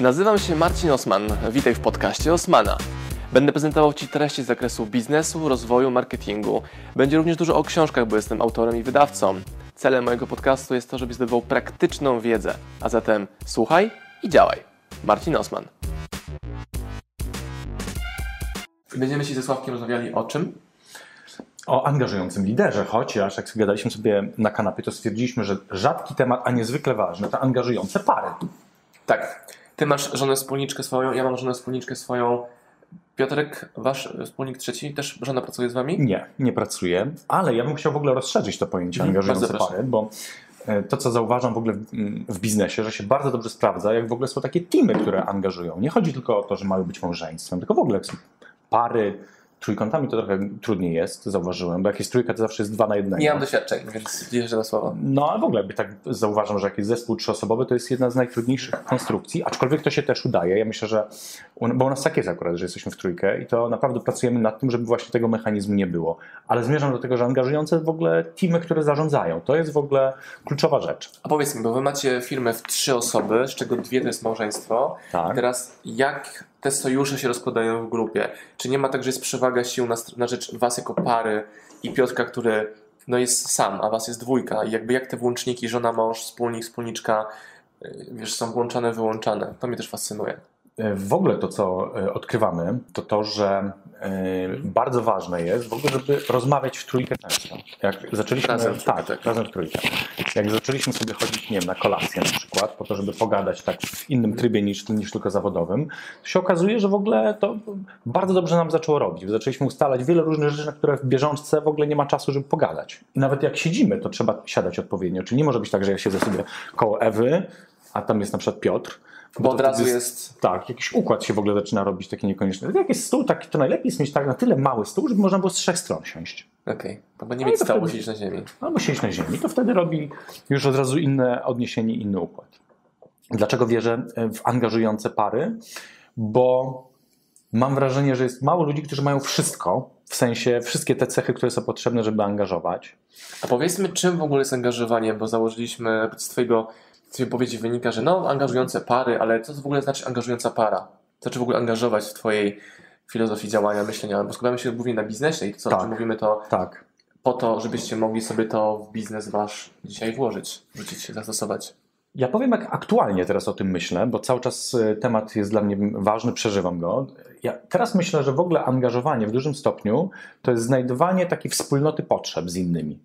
Nazywam się Marcin Osman. Witaj w podcaście Osmana. Będę prezentował Ci treści z zakresu biznesu, rozwoju, marketingu. Będzie również dużo o książkach, bo jestem autorem i wydawcą. Celem mojego podcastu jest to, żebyś zdobywał praktyczną wiedzę. A zatem słuchaj i działaj. Marcin Osman. Będziemy się ze Sławkiem rozmawiali o czym? o angażującym liderze, chociaż jak gadaliśmy sobie na kanapie, to stwierdziliśmy, że rzadki temat, a niezwykle ważny, to angażujące pary. Tak. Ty masz żonę wspólniczkę swoją, ja mam żonę wspólniczkę swoją. Piotrek, wasz wspólnik trzeci, też żona pracuje z wami? Nie, nie pracuje, ale ja bym chciał w ogóle rozszerzyć to pojęcie Mhm, angażujące pary, bo e, to, co zauważam w ogóle w, w biznesie, że się bardzo dobrze sprawdza, jak w ogóle są takie teamy, które angażują. Nie chodzi tylko o to, że mają być małżeństwem, tylko w ogóle jak są pary, trójkątami to trochę trudniej jest, zauważyłem, bo jak jest trójka, to zawsze jest dwa na jednego. Nie mam doświadczeń, więc wierzę na słowo. No, ale w ogóle by tak zauważam, że jak jest zespół trzyosobowy, to jest jedna z najtrudniejszych konstrukcji, aczkolwiek to się też udaje. Ja myślę, że, bo u nas tak jest akurat, że jesteśmy w trójkę i to naprawdę pracujemy nad tym, żeby właśnie tego mechanizmu nie było. Ale zmierzam do tego, że angażujące w ogóle teamy, które zarządzają, to jest w ogóle kluczowa rzecz. A powiedz mi, bo wy macie firmę w trzy osoby, z czego dwie to jest małżeństwo. Tak. Teraz jak te sojusze się rozkładają w grupie? Czy nie ma tak, że jest przewaga sił na, na rzecz was jako pary i Piotrka, który no jest sam, a was jest dwójka i jakby jak te włączniki, żona, mąż, wspólnik, wspólniczka, y, wiesz, są włączane, wyłączane. To mnie też fascynuje. E, W ogóle to, co e, odkrywamy, to to, że e, bardzo ważne jest w ogóle, żeby rozmawiać w trójkę często. Jak zaczęliśmy, Razem tak, tak. razem w trójkę. Jak zaczęliśmy sobie chodzić, nie wiem, na kolację na przykład, po to, żeby pogadać tak w innym trybie niż, niż tylko zawodowym, to się okazuje, że w ogóle to bardzo dobrze nam zaczęło robić. Zaczęliśmy ustalać wiele różnych rzeczy, na które w bieżączce w ogóle nie ma czasu, żeby pogadać. I nawet jak siedzimy, to trzeba siadać odpowiednio. Czyli nie może być tak, że ja siedzę sobie koło Ewy, a tam jest na przykład Piotr, Bo to od razu wtedy jest... tak, jakiś układ się w ogóle zaczyna robić taki niekonieczny. Jak jest stół, tak, to najlepiej jest mieć tak na tyle mały stół, żeby można było z trzech stron siąść. Okej, okay. bo nie No mieć to stało wtedy- siedzieć na ziemi. Albo siedzieć na ziemi. To wtedy robi już od razu inne odniesienie, inny układ. Dlaczego wierzę w angażujące pary? Bo mam wrażenie, że jest mało ludzi, którzy mają wszystko, w sensie wszystkie te cechy, które są potrzebne, żeby angażować. A powiedzmy, czym w ogóle jest angażowanie, bo założyliśmy, z twojego z twojej powiedzi wynika, że no, angażujące pary, ale co to w ogóle znaczy angażująca para? Co znaczy w ogóle angażować w twojej filozofii działania, myślenia? Bo skupiamy się głównie na biznesie i co o Tak. czym mówimy, to Tak. po to, żebyście mogli sobie to w biznes wasz dzisiaj włożyć, wrzucić, zastosować. Ja powiem, jak aktualnie teraz o tym myślę, bo cały czas e, temat jest dla mnie ważny, przeżywam go. Ja teraz myślę, że w ogóle angażowanie w dużym stopniu to jest znajdowanie takiej wspólnoty potrzeb z innymi.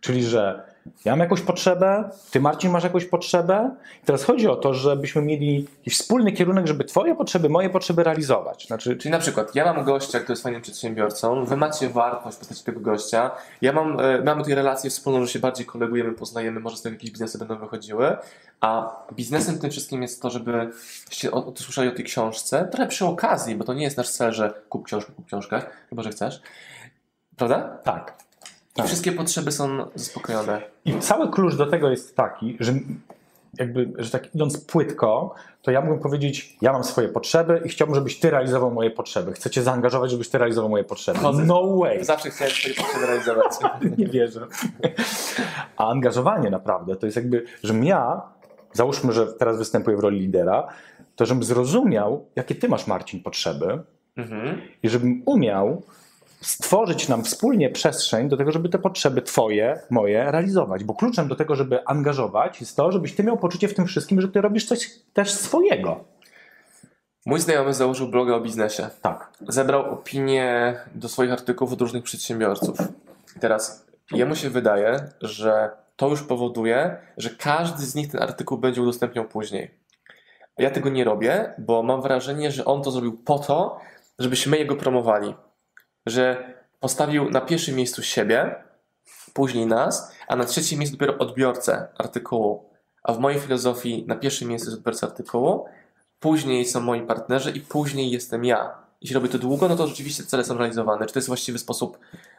Czyli, że ja mam jakąś potrzebę, ty Marcin masz jakąś potrzebę. I teraz chodzi o to, żebyśmy mieli jakiś wspólny kierunek, żeby twoje potrzeby, moje potrzeby realizować. Znaczy, Czyli na przykład ja mam gościa, który jest fajnym przedsiębiorcą, wy macie wartość w postaci tego gościa, ja mam, e, mamy tutaj relację wspólną, że się bardziej kolegujemy, poznajemy, może z tego jakieś biznesy będą wychodziły, a biznesem tym wszystkim jest to, żeby się o- usłyszeli o tej książce, trochę przy okazji, bo to nie jest nasz cel, że kup książkę, kup książkę, chyba, że chcesz, prawda? tak. I tak. wszystkie potrzeby są zaspokojone. I cały klucz do tego jest taki, że jakby, że tak idąc płytko, to ja mógłbym powiedzieć, ja mam swoje potrzeby i chciałbym, żebyś ty realizował moje potrzeby. Chcę cię zaangażować, żebyś ty realizował moje potrzeby. No way! Zawsze chciałem swoje potrzeby realizować. Nie wierzę. A angażowanie naprawdę to jest jakby, żebym ja, załóżmy, że teraz występuję w roli lidera, to żebym zrozumiał, jakie ty masz, Marcin, potrzeby Mhm. i żebym umiał stworzyć nam wspólnie przestrzeń do tego, żeby te potrzeby twoje, moje realizować. Bo kluczem do tego, żeby angażować jest to, żebyś ty miał poczucie w tym wszystkim, że ty robisz coś też swojego. Mój znajomy założył bloga o biznesie. Tak. zebrał opinie do swoich artykułów od różnych przedsiębiorców. I teraz jemu się wydaje, że to już powoduje, że każdy z nich ten artykuł będzie udostępniał później. Ja tego nie robię, bo mam wrażenie, że on to zrobił po to, żebyśmy jego promowali. Że postawił na pierwszym miejscu siebie, później nas, a na trzecim miejscu dopiero odbiorcę artykułu. A w mojej filozofii na pierwszym miejscu jest odbiorca artykułu, później są moi partnerzy i później jestem ja. Jeśli robię to długo, no to rzeczywiście cele są realizowane. Czy to jest właściwy sposób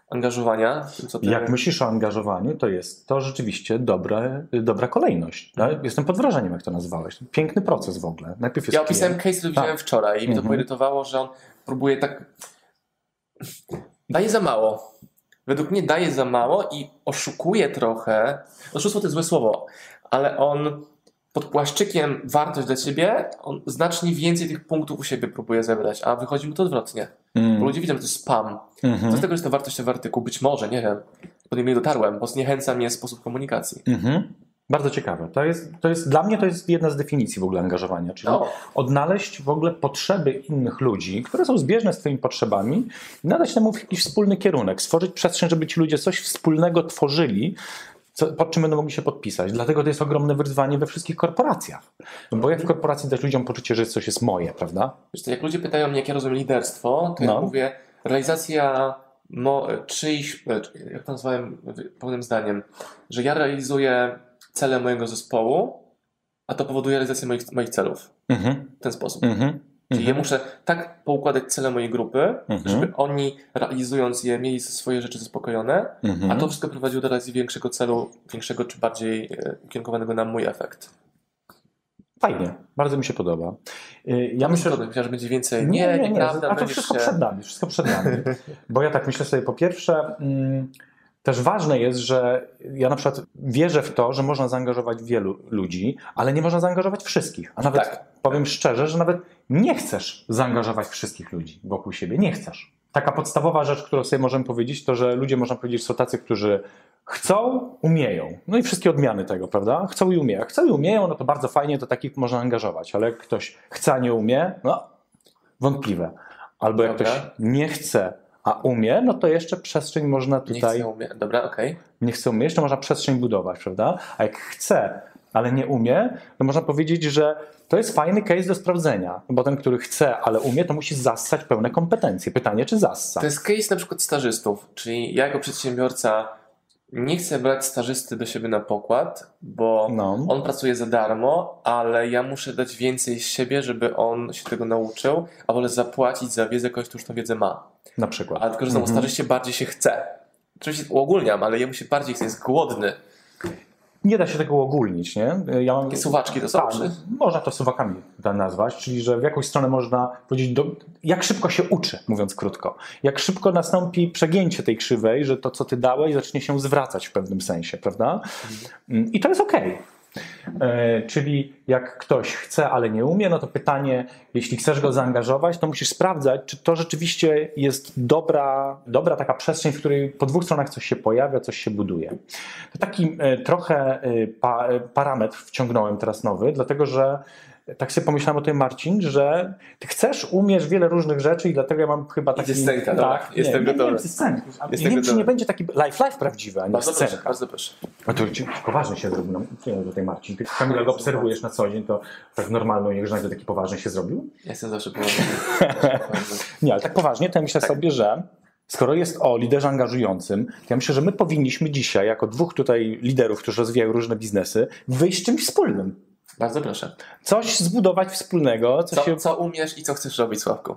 angażowania tym, co ty... Jak myślisz o angażowaniu, to jest to rzeczywiście dobre, dobra kolejność. Mhm. Tak? Jestem pod wrażeniem, jak to nazwałeś. Piękny proces w ogóle. Najpierw jest Ja opisałem klient. case, który widziałem wczoraj i mi to Mhm. poirytowało, że on próbuje tak... Daje za mało. Według mnie daje za mało i oszukuje trochę. Oszustwo to jest złe słowo, ale on pod płaszczykiem wartość dla ciebie, on znacznie więcej tych punktów u siebie próbuje zebrać, a wychodzi mu to odwrotnie. Mm. Bo ludzie widzą, że to jest spam. Mhm. Co z tego, że jest to wartościowy artykuł? Być może, nie wiem. Do niego nie dotarłem, bo zniechęca mnie sposób komunikacji. Mhm. Bardzo ciekawe. To jest, to jest, dla mnie to jest jedna z definicji w ogóle angażowania, czyli No. odnaleźć w ogóle potrzeby innych ludzi, które są zbieżne z Twoimi potrzebami i nadać temu jakiś wspólny kierunek, stworzyć przestrzeń, żeby ci ludzie coś wspólnego tworzyli, co, pod czym będą mogli się podpisać. Dlatego to jest ogromne wyzwanie we wszystkich korporacjach. Bo jak w korporacji dać ludziom poczucie, że coś jest moje, prawda? Wiesz co, jak ludzie pytają mnie, jak ja rozumiem liderstwo, to ja No. mówię, realizacja mo, czyichś, e, jak to nazwałem pełnym zdaniem, że ja realizuję cele mojego zespołu, a to powoduje realizację moich, moich celów Mhm. w ten sposób. Mhm. Czyli ja Mhm. muszę tak poukładać cele mojej grupy, Mhm. żeby oni realizując je mieli swoje rzeczy zaspokojone, Mhm. a to wszystko prowadziło do realizacji większego celu, większego czy bardziej e, ukierunkowanego na mój efekt. Fajnie, bardzo mi się podoba. Y, Ja Ja myślę, myślę, że będzie więcej. Nie, Nie, nie, nie. nieprawda, A to wszystko się... przed nami, wszystko przed nami. Bo ja tak myślę sobie, po pierwsze, mm, też ważne jest, że ja na przykład wierzę w to, że można zaangażować wielu ludzi, ale nie można zaangażować wszystkich. A nawet Tak. powiem szczerze, że nawet nie chcesz zaangażować wszystkich ludzi wokół siebie. Nie chcesz. Taka podstawowa rzecz, którą sobie możemy powiedzieć, to że ludzie, można powiedzieć, są tacy, którzy chcą, umieją. No i wszystkie odmiany tego, prawda? Chcą i umieją. Chcą i umieją, no to bardzo fajnie, to takich można angażować. Ale jak ktoś chce, a nie umie, no wątpliwe. Albo jak Dobra. ktoś nie chce, a umie, no to jeszcze przestrzeń można Nie tutaj, chcę umie. Dobra, okej. nie chce umie, jeszcze można przestrzeń budować, prawda? A jak chce, ale nie umie, to można powiedzieć, że to jest fajny case do sprawdzenia, bo ten, który chce, ale umie, to musi zassać pełne kompetencje. Pytanie, czy zassa? To jest case na przykład stażystów, czyli ja jako przedsiębiorca nie chcę brać stażysty do siebie na pokład, bo No. on pracuje za darmo, ale ja muszę dać więcej z siebie, żeby on się tego nauczył, a wolę zapłacić za wiedzę kogoś, kto już tą wiedzę ma. Na przykład. A tylko, że znowu Mhm. stażyście bardziej się chce. Oczywiście uogólniam, ale jemu się bardziej chce, jest głodny. Nie da się tego uogólnić, nie? Ja mam... Takie suwaczki to są, Tak, czy? można to suwakami nazwać, czyli że w jakąś stronę można powiedzieć, do, jak szybko się uczy, mówiąc krótko. Jak szybko nastąpi przegięcie tej krzywej, że to, co ty dałeś, zacznie się zwracać w pewnym sensie, prawda? Mm, I to jest okej. E, Czyli jak ktoś chce, ale nie umie, no to pytanie, jeśli chcesz go zaangażować, to musisz sprawdzać, czy to rzeczywiście jest dobra, dobra taka przestrzeń, w której po dwóch stronach coś się pojawia, coś się buduje. To taki e, trochę e, e, parametr wciągnąłem teraz nowy, dlatego że tak sobie pomyślałem o tym, Marcin, że ty chcesz, umiesz wiele różnych rzeczy i dlatego ja mam chyba taki... Idzie scenka, dobra. tak, Jestem nie, nie, gotowy. Nie, nie, scenka. Jestem nie wiem, czy nie będzie taki life life prawdziwy, a nie Bardzo proszę, scenka. bardzo proszę. A to poważnie się zrobił. No, nie wiem, tutaj Marcin. Ty Kamila go obserwujesz na co dzień, to tak normalną niech nagle taki poważny się zrobił? Ja jestem zawsze poważny. Nie, ale tak poważnie, to ja myślę sobie, że skoro jest o liderze angażującym, to ja myślę, że my powinniśmy dzisiaj, jako dwóch tutaj liderów, którzy rozwijają różne biznesy, wyjść z czymś wspólnym. Bardzo proszę. Coś zbudować wspólnego, co, Co, się... co umiesz i co chcesz robić, Sławku?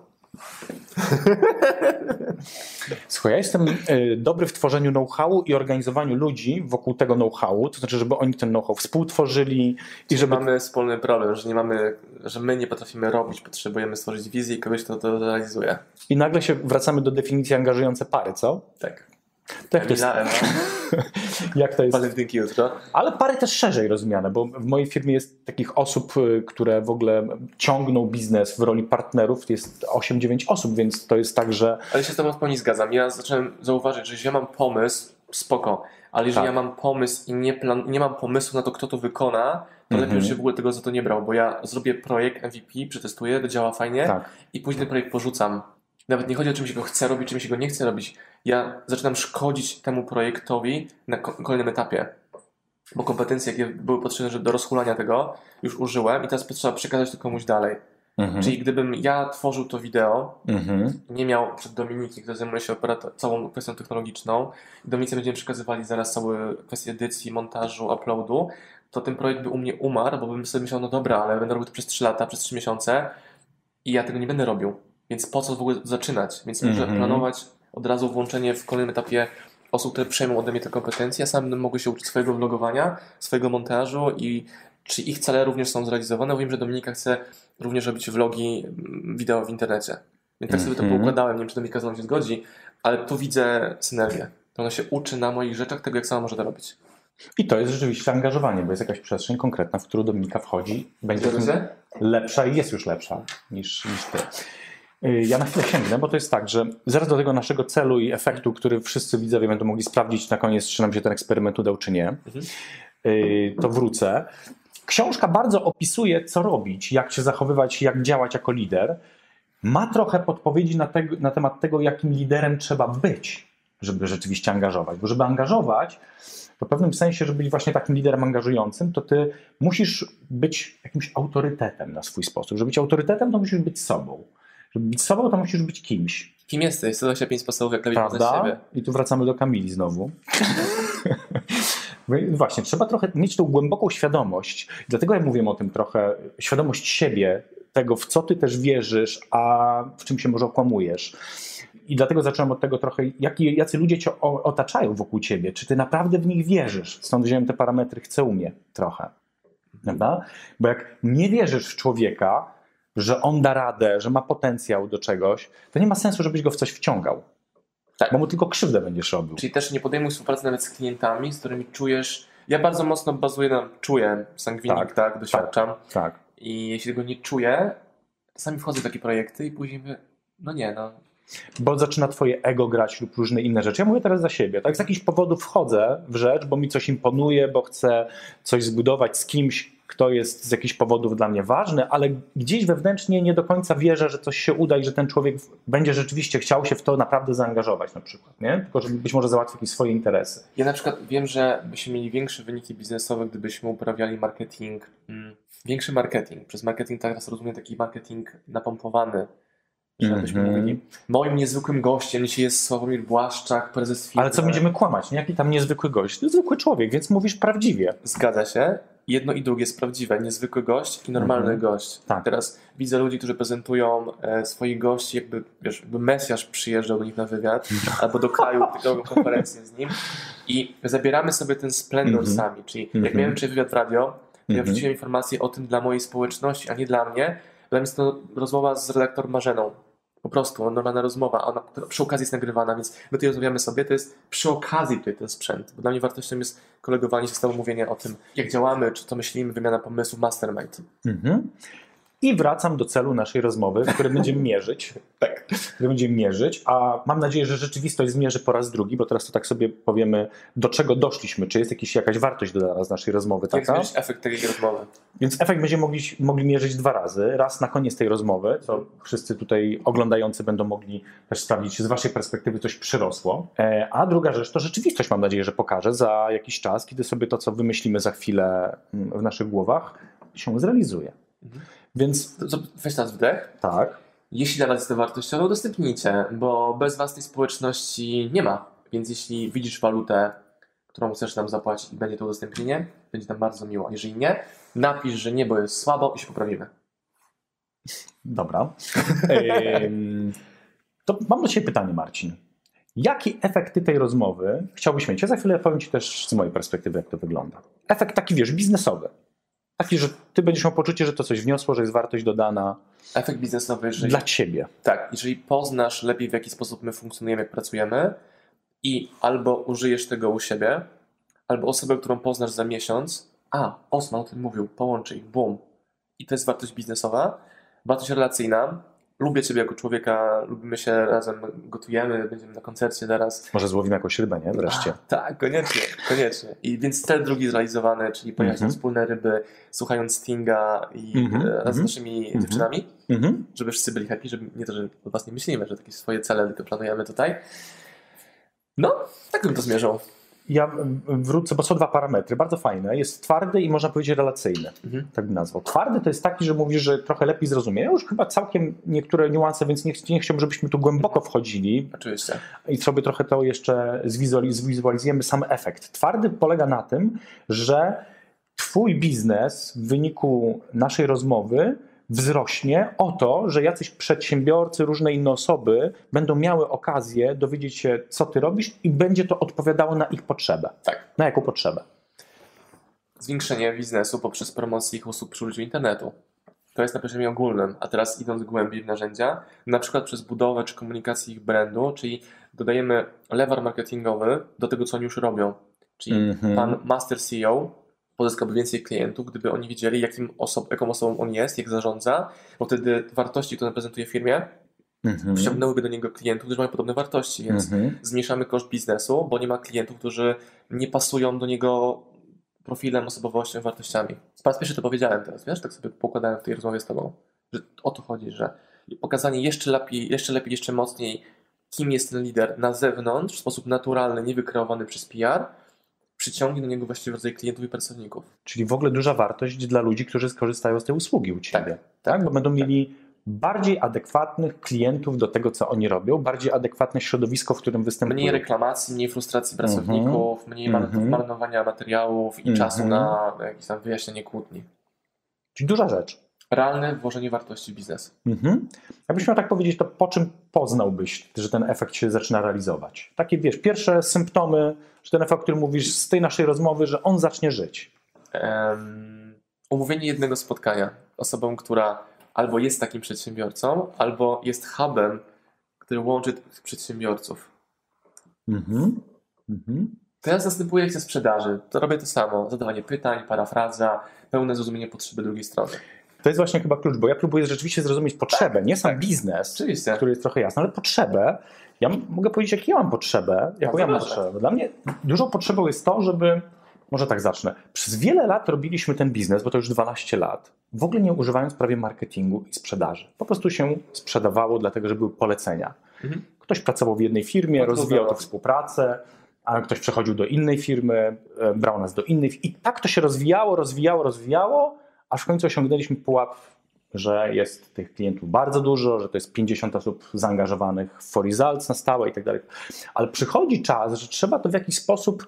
Słuchaj, ja jestem y, dobry w tworzeniu know-howu i organizowaniu ludzi wokół tego know-howu, to znaczy, żeby oni ten know-how współtworzyli i żeby... Mamy wspólny problem, że nie mamy, że my nie potrafimy robić, potrzebujemy stworzyć wizję i kogoś, kto to realizuje. I nagle się wracamy do definicji angażujące pary, co? Tak. To jak to jest? Ewa, Jak to jest? walentynki jutro. Ale pary też szerzej rozumiane, bo w mojej firmie jest takich osób, y, które w ogóle ciągną biznes w roli partnerów, jest 8-9 osób, więc to jest tak, że Ale się z tobą w pełni zgadzam. Ja zacząłem zauważyć, że jeśli ja mam pomysł, spoko, ale jeżeli Tak. ja mam pomysł i nie, plan, nie mam pomysłu na to, kto to wykona, to Mhm. lepiej już się w ogóle tego za to nie brał, bo ja zrobię projekt MVP, przetestuję, to działa fajnie tak. i później projekt porzucam. Nawet nie chodzi o czym się go chce robić, czym się go nie chce robić. Ja zaczynam szkodzić temu projektowi na ko- kolejnym etapie. Bo kompetencje, jakie były potrzebne do rozhulania tego, już użyłem i teraz potrzeba przekazać to komuś dalej. Mhm. Czyli gdybym ja tworzył to wideo, Mhm. nie miał przed Dominiki, który zajmuje się całą kwestią technologiczną, i Dominice będziemy przekazywali zaraz całe kwestie edycji, montażu, uploadu, to ten projekt by u mnie umarł, bo bym sobie myślał, no dobra, ale będę robił to przez 3 lata, przez 3 miesiące i ja tego nie będę robił. Więc po co w ogóle zaczynać? Więc muszę Mhm. planować od razu włączenie w kolejnym etapie osób, które przejmą ode mnie te kompetencje, a sam mogły się uczyć swojego vlogowania, swojego montażu i czy ich cele również są zrealizowane. Wiem, że Dominika chce również robić vlogi, mm, wideo w internecie. Więc tak sobie to Mhm. poukładałem, nie wiem, czy Dominika ze mną się zgodzi, ale tu widzę synergię. To ona się uczy na moich rzeczach tego, jak sama może to robić. I to jest rzeczywiście angażowanie, bo jest jakaś przestrzeń konkretna, w którą Dominika wchodzi, będzie lepsza i jest już lepsza niż, niż ty. Y, ja na chwilę sięgnę, bo to jest tak, że zaraz do tego naszego celu i efektu, który wszyscy widzowie będą mogli sprawdzić na koniec, czy nam się ten eksperyment udał, czy nie. Y, to wrócę. Książka bardzo opisuje, co robić, jak się zachowywać, jak działać jako lider. Ma trochę podpowiedzi na, te, na temat tego, jakim liderem trzeba być, żeby rzeczywiście angażować. Bo żeby angażować, to w pewnym sensie, żeby być właśnie takim liderem angażującym, to ty musisz być jakimś autorytetem na swój sposób. Żeby być autorytetem, to musisz być sobą. Żeby być sobą, to musisz być kimś. Kim jesteś? 125 sposobów, jak lepiej poznać siebie. I tu wracamy do Kamili znowu. Właśnie, trzeba trochę mieć tą głęboką świadomość. Dlatego ja mówię o tym trochę, świadomość siebie, tego, w co ty też wierzysz, a w czym się może okłamujesz. I dlatego zacząłem od tego trochę, jaki, jacy ludzie cię otaczają wokół ciebie. Czy ty naprawdę w nich wierzysz? Stąd wziąłem te parametry chcę umie trochę. Prawda? Bo jak nie wierzysz w człowieka, że on da radę, że ma potencjał do czegoś, to nie ma sensu, żebyś go w coś wciągał. Tak. Bo mu tylko krzywdę będziesz robił. Czyli też nie podejmuj współpracy nawet z klientami, z którymi czujesz. Ja bardzo mocno bazuję na czuję, sangwinik, tak, tak doświadczam. Tak, tak. I jeśli go nie czuję, czasami wchodzę w takie projekty i później mówię, no nie, no. Bo zaczyna twoje ego grać lub różne inne rzeczy. Ja mówię teraz za siebie. Tak, z jakichś powodów wchodzę w rzecz, bo mi coś imponuje, bo chcę coś zbudować z kimś, kto jest z jakichś powodów dla mnie ważny, ale gdzieś wewnętrznie nie do końca wierzę, że coś się uda i że ten człowiek będzie rzeczywiście chciał się w to naprawdę zaangażować na przykład, nie? Tylko, żeby być może załatwić jakieś swoje interesy. Ja na przykład wiem, że byśmy mieli większe wyniki biznesowe, gdybyśmy uprawiali marketing, mm, większy marketing. Przez marketing teraz rozumiem taki marketing napompowany, żebyśmy mm -hmm. mówili. Moim niezwykłym gościem dzisiaj jest Sławomir Błaszczak, prezes firmy. Ale co będziemy kłamać? Nie? Jaki tam niezwykły gość? To zwykły człowiek, więc mówisz prawdziwie. Zgadza się jedno i drugie jest prawdziwe. Niezwykły gość i normalny mhm. gość. Tak. Teraz widzę ludzi, którzy prezentują e, swoich gości, jakby, wiesz, jakby Mesjasz przyjeżdżał do nich na wywiad, albo do kraju, tylko konferencję z nim i zabieramy sobie ten splendor mhm. sami. Czyli jak mhm. miałem dzisiaj wywiad w radio, ja wrzuciłem informacje o tym dla mojej społeczności, a nie dla mnie. Dla mnie jest to rozmowa z redaktor Marzeną, po prostu, normalna rozmowa, ona przy okazji jest nagrywana, więc my tutaj rozmawiamy sobie, to jest przy okazji tutaj ten sprzęt, bo dla mnie wartością jest kolegowanie się z tobą, mówienie o tym, jak działamy, czy co myślimy, wymiana pomysłów, mastermind. Mhm. I wracam do celu naszej rozmowy, w którym będziemy mierzyć. tak. Który będziemy mierzyć, a mam nadzieję, że rzeczywistość zmierzy po raz drugi, bo teraz to tak sobie powiemy, do czego doszliśmy, czy jest jakiś, jakaś wartość dodana z naszej rozmowy. Jak zmierzyć efekt tej rozmowy? Więc efekt będziemy mogli, mogli mierzyć dwa razy. Raz na koniec tej rozmowy, co wszyscy tutaj oglądający będą mogli też sprawdzić, czy z waszej perspektywy coś przyrosło. E, a druga rzecz to rzeczywistość, mam nadzieję, że pokaże za jakiś czas, kiedy sobie to, co wymyślimy za chwilę mm, w naszych głowach, się zrealizuje. Mhm. Więc weź teraz wdech. Tak. Jeśli dla Was jest to wartościowe, udostępnijcie, bo bez Was tej społeczności nie ma. Więc jeśli widzisz walutę, którą chcesz nam zapłacić i będzie to udostępnienie, będzie nam bardzo miło. Jeżeli nie, napisz, że nie, bo jest słabo i się poprawimy. Dobra. to mam do Ciebie pytanie, Marcin. Jaki efekt tej rozmowy chciałbyś mieć? Ja za chwilę powiem Ci też z mojej perspektywy, jak to wygląda. Efekt taki, wiesz, biznesowy. Taki, że ty będziesz miał poczucie, że to coś wniosło, że jest wartość dodana. Efekt biznesowy, jeżeli, dla ciebie. Tak, jeżeli poznasz lepiej, w jaki sposób my funkcjonujemy, jak pracujemy i albo użyjesz tego u siebie, albo osobę, którą poznasz za miesiąc, a, Osman o tym mówił, połączy ich, boom. I to jest wartość biznesowa. Wartość relacyjna, lubię Ciebie jako człowieka, lubimy się razem, gotujemy, będziemy na koncercie teraz. Może złowimy jakąś rybę, nie? Wreszcie. A, tak, koniecznie, koniecznie. I więc cel drugi zrealizowany, czyli pojechać mm -hmm. na wspólne ryby, słuchając Stinga i mm -hmm. z naszymi mm -hmm. dziewczynami, mhm. żeby wszyscy byli happy, żeby nie to, że od Was nie myślimy, że takie swoje cele tylko planujemy tutaj. No, tak bym to zmierzał. Ja wrócę, bo są dwa parametry, bardzo fajne. Jest twardy i można powiedzieć relacyjny, mhm. tak bym nazwał. Twardy to jest taki, że mówisz, że trochę lepiej zrozumie. Ja już chyba całkiem niektóre niuanse, więc nie, nie chciałbym, żebyśmy tu głęboko wchodzili. Oczywiście. I sobie trochę to jeszcze zwizualizujemy sam efekt. Twardy polega na tym, że twój biznes w wyniku naszej rozmowy wzrośnie o to, że jacyś przedsiębiorcy, różne inne osoby będą miały okazję dowiedzieć się, co ty robisz i będzie to odpowiadało na ich potrzebę. Tak. Na jaką potrzebę? Zwiększenie biznesu poprzez promocję ich usług przy użyciu internetu. To jest na poziomie ogólnym, a teraz idąc głębiej w narzędzia, na przykład przez budowę czy komunikację ich brandu, czyli dodajemy lewar marketingowy do tego, co oni już robią. Czyli Mhm. pan Master CEO pozyskałby więcej klientów, gdyby oni wiedzieli, jakim oso- jaką osobą on jest, jak zarządza, bo wtedy wartości, które prezentuje firmie, Mhm. wciągnęłyby do niego klientów, którzy mają podobne wartości, więc Mhm. zmniejszamy koszt biznesu, bo nie ma klientów, którzy nie pasują do niego profilem, osobowością, wartościami. Po raz pierwszy to powiedziałem teraz, wiesz, tak sobie pokładałem w tej rozmowie z tobą, że o to chodzi, że pokazanie jeszcze lepiej, jeszcze lepiej, jeszcze mocniej, kim jest ten lider na zewnątrz, w sposób naturalny, niewykreowany przez PR, przyciągnie do niego właściwy rodzaj klientów i pracowników. Czyli w ogóle duża wartość dla ludzi, którzy skorzystają z tej usługi u Ciebie. Tak, bo będą mieli bardziej adekwatnych klientów do tego, co oni robią, bardziej adekwatne środowisko, w którym występują. Mniej reklamacji, mniej frustracji pracowników, mniej mar- Mhm. marnowania materiałów i Mhm. czasu na jakieś tam wyjaśnienie kłótni. Czyli duża rzecz. Realne włożenie wartości w biznes. Mhm. Jakbyś miał tak powiedzieć, to po czym poznałbyś, że ten efekt się zaczyna realizować? Takie, wiesz, pierwsze symptomy, że ten efekt, o którym mówisz z tej naszej rozmowy, że on zacznie żyć. Em, umówienie jednego spotkania osobą, która albo jest takim przedsiębiorcą, albo jest hubem, który łączy przedsiębiorców. Mhm. Mhm. Teraz następuje akcja sprzedaży. To robię to samo. Zadawanie pytań, parafraza, pełne zrozumienie potrzeby drugiej strony. To jest właśnie chyba klucz, bo ja próbuję rzeczywiście zrozumieć potrzebę, nie sam tak. biznes, Oczywiście. który jest trochę jasny, ale potrzebę. Ja mogę powiedzieć, jakie ja mam potrzebę, jaką ja mam potrzebę. Dla mnie dużą potrzebą jest to, żeby, może tak zacznę, przez wiele lat robiliśmy ten biznes, bo to już 12 lat, w ogóle nie używając prawie marketingu i sprzedaży. Po prostu się sprzedawało, dlatego że były polecenia. Mhm. Ktoś pracował w jednej firmie, Bardzo rozwijał tę współpracę, a ktoś przechodził do innej firmy, e, brał nas do innej. I tak to się rozwijało, rozwijało, rozwijało, aż w końcu osiągnęliśmy pułap, że jest tych klientów bardzo dużo, że to jest 50 osób zaangażowanych w For Results na stałe i tak dalej. Ale przychodzi czas, że trzeba to w jakiś sposób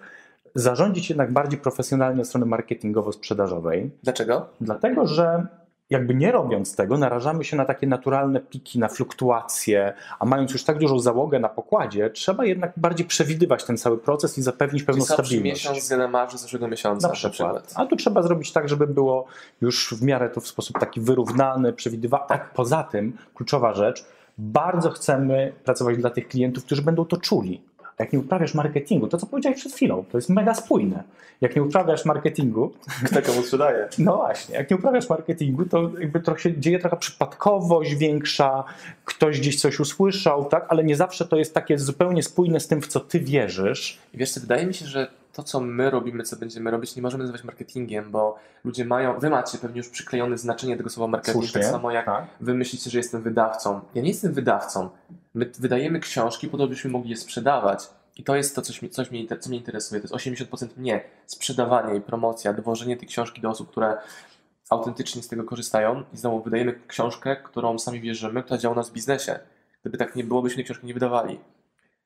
zarządzić jednak bardziej profesjonalnie od strony marketingowo-sprzedażowej, Dlaczego? dlatego że jakby nie robiąc tego, narażamy się na takie naturalne piki, na fluktuacje, a mając już tak dużą załogę na pokładzie, trzeba jednak bardziej przewidywać ten cały proces i zapewnić pewną stabilność. miesiąc z marży zeszłego miesiąca Na przykład. A tu trzeba zrobić tak, żeby było już w miarę to w sposób taki wyrównany, przewidywalny. Tak. Poza tym, kluczowa rzecz, bardzo chcemy pracować dla tych klientów, którzy będą to czuli. Jak nie uprawiasz marketingu, to co powiedziałeś przed chwilą, to jest mega spójne. Jak nie uprawiasz marketingu, Kto komu sprzedaje? no właśnie, jak nie uprawiasz marketingu, to jakby trochę się dzieje trochę przypadkowość większa, ktoś gdzieś coś usłyszał, tak, ale nie zawsze to jest takie zupełnie spójne z tym, w co ty wierzysz. I wiesz wydaje mi się, że to, co my robimy, co będziemy robić, nie możemy nazywać marketingiem, bo ludzie mają, wy macie pewnie już przyklejone znaczenie tego słowa marketing, Słusznie, tak samo jak tak. wy myślicie, że jestem wydawcą. Ja nie jestem wydawcą. My wydajemy książki po to, byśmy mogli je sprzedawać. I to jest to, coś, coś mnie, co mnie interesuje. To jest 80% mnie. Sprzedawanie i promocja, dowożenie tej książki do osób, które autentycznie z tego korzystają. I znowu wydajemy książkę, którą sami wierzymy, która działa u nas w biznesie. Gdyby tak nie było, byśmy tej książki nie wydawali.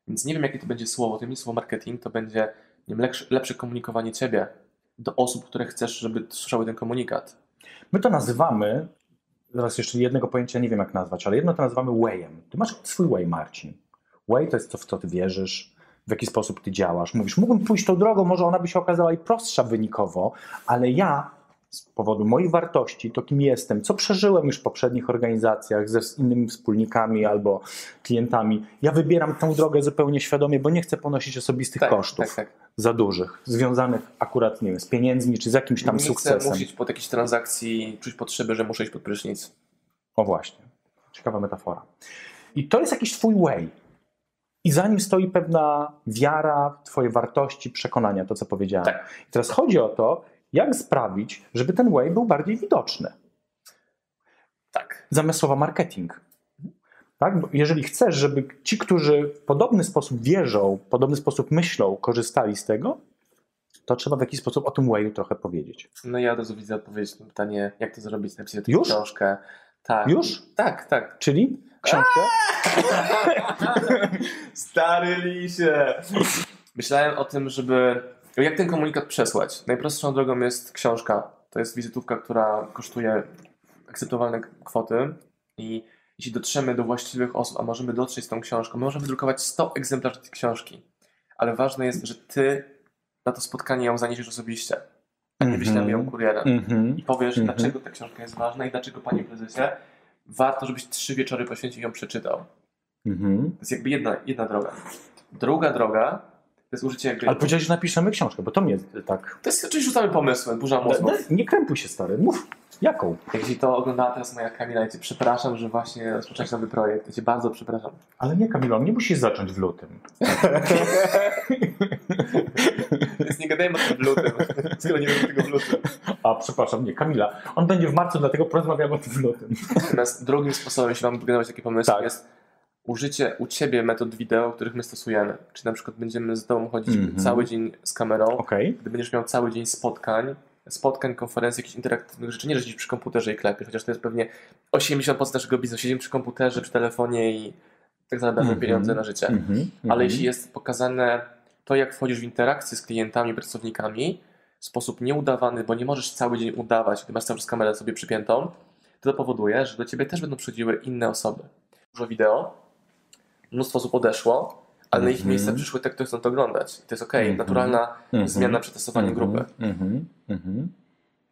Więc nie wiem, jakie to będzie słowo. To nie słowo marketing, to będzie wiem, lepsze, lepsze komunikowanie ciebie do osób, które chcesz, żeby słyszały ten komunikat. My to nazywamy, teraz jeszcze jednego pojęcia nie wiem jak nazwać, ale jedno to nazywamy wayem. Ty masz swój way, Marcin. Way to jest to, w co ty wierzysz, w jaki sposób ty działasz. Mówisz, mógłbym pójść tą drogą, może ona by się okazała i prostsza wynikowo, ale ja z powodu moich wartości, to kim jestem, co przeżyłem już w poprzednich organizacjach ze z innymi wspólnikami albo klientami, ja wybieram tę drogę zupełnie świadomie, bo nie chcę ponosić osobistych kosztów tak, tak. Za dużych, związanych akurat, nie wiem, z pieniędzmi, czy z jakimś tam nie sukcesem. chcę musieć pod jakiejś transakcji czuć potrzeby, że muszę iść pod prysznic. O właśnie. Ciekawa metafora. I to jest jakiś twój way. I za nim stoi pewna wiara, twoje wartości, przekonania, to co powiedziałem. Tak. I teraz chodzi o to, jak sprawić, żeby ten way był bardziej widoczny. Tak. Zamiast słowa marketing. Tak? Bo jeżeli chcesz, żeby ci, którzy w podobny sposób wierzą, w podobny sposób myślą, korzystali z tego, to trzeba w jakiś sposób o tym wayu trochę powiedzieć. No ja od razu widzę odpowiedź na pytanie, jak to zrobić, napisać Już? książkę. Tak. Już? Tak, tak. Czyli książkę. Stary lisie. Myślałem o tym, żeby. Jak ten komunikat przesłać? Najprostszą drogą jest książka. To jest wizytówka, która kosztuje akceptowalne kwoty i jeśli dotrzemy do właściwych osób, a możemy dotrzeć z tą książką, my możemy wydrukować 100 egzemplarzy tej książki. Ale ważne jest, że ty na to spotkanie ją zaniesiesz osobiście. A nie wyślemy ją kurierem. Mhm. I powiesz, Mhm. dlaczego ta książka jest ważna i dlaczego, panie prezesie, warto, żebyś trzy wieczory poświęcił i ją przeczytał. Mhm. To jest jakby jedna, jedna droga. Druga droga To jest użycie jakby... Ale powiedziałeś, że napiszemy książkę, bo to mnie tak... To jest oczywiście rzucamy pomysłem, burza mózgów. nie krępuj się, stary. Mów. Jaką? Jeśli to oglądała teraz moja Kamila, ja Cię przepraszam, że właśnie rozpocząłeś nowy projekt. Ja Cię bardzo przepraszam. Ale nie, Kamilo, nie musisz zacząć w lutym. Więc nie gadajmy o tym w lutym, skoro nie wiem tego w lutym. A, przepraszam, nie, Kamila. On będzie w marcu, dlatego porozmawiamy o tym w lutym. Natomiast drugim sposobem, jeśli mam generować takie pomysły, Tak. jest użycie u Ciebie metod wideo, których my stosujemy. Czy na przykład będziemy z Tobą chodzić Mhm. cały dzień z kamerą, Okej. gdy będziesz miał cały dzień spotkań, spotkań, konferencji, jakichś interaktywnych rzeczy, nie że siedzisz przy komputerze i klepiesz, chociaż to jest pewnie 80% naszego biznesu. Siedzimy przy komputerze, przy telefonie i tak zarabiamy Mhm. pieniądze na życie. Mhm, Ale jeśli jest pokazane to, jak wchodzisz w interakcję z klientami, pracownikami w sposób nieudawany, bo nie możesz cały dzień udawać, gdy masz cały czas kamerę sobie przypiętą, to to powoduje, że do ciebie też będą przychodziły inne osoby. Dużo wideo, mnóstwo osób odeszło, ale na ich Mhm. miejsce przyszły te, które chcą to oglądać. I to jest okej, Mhm. naturalna Mhm. zmiana przy testowaniu Mhm, grupy. Mhm.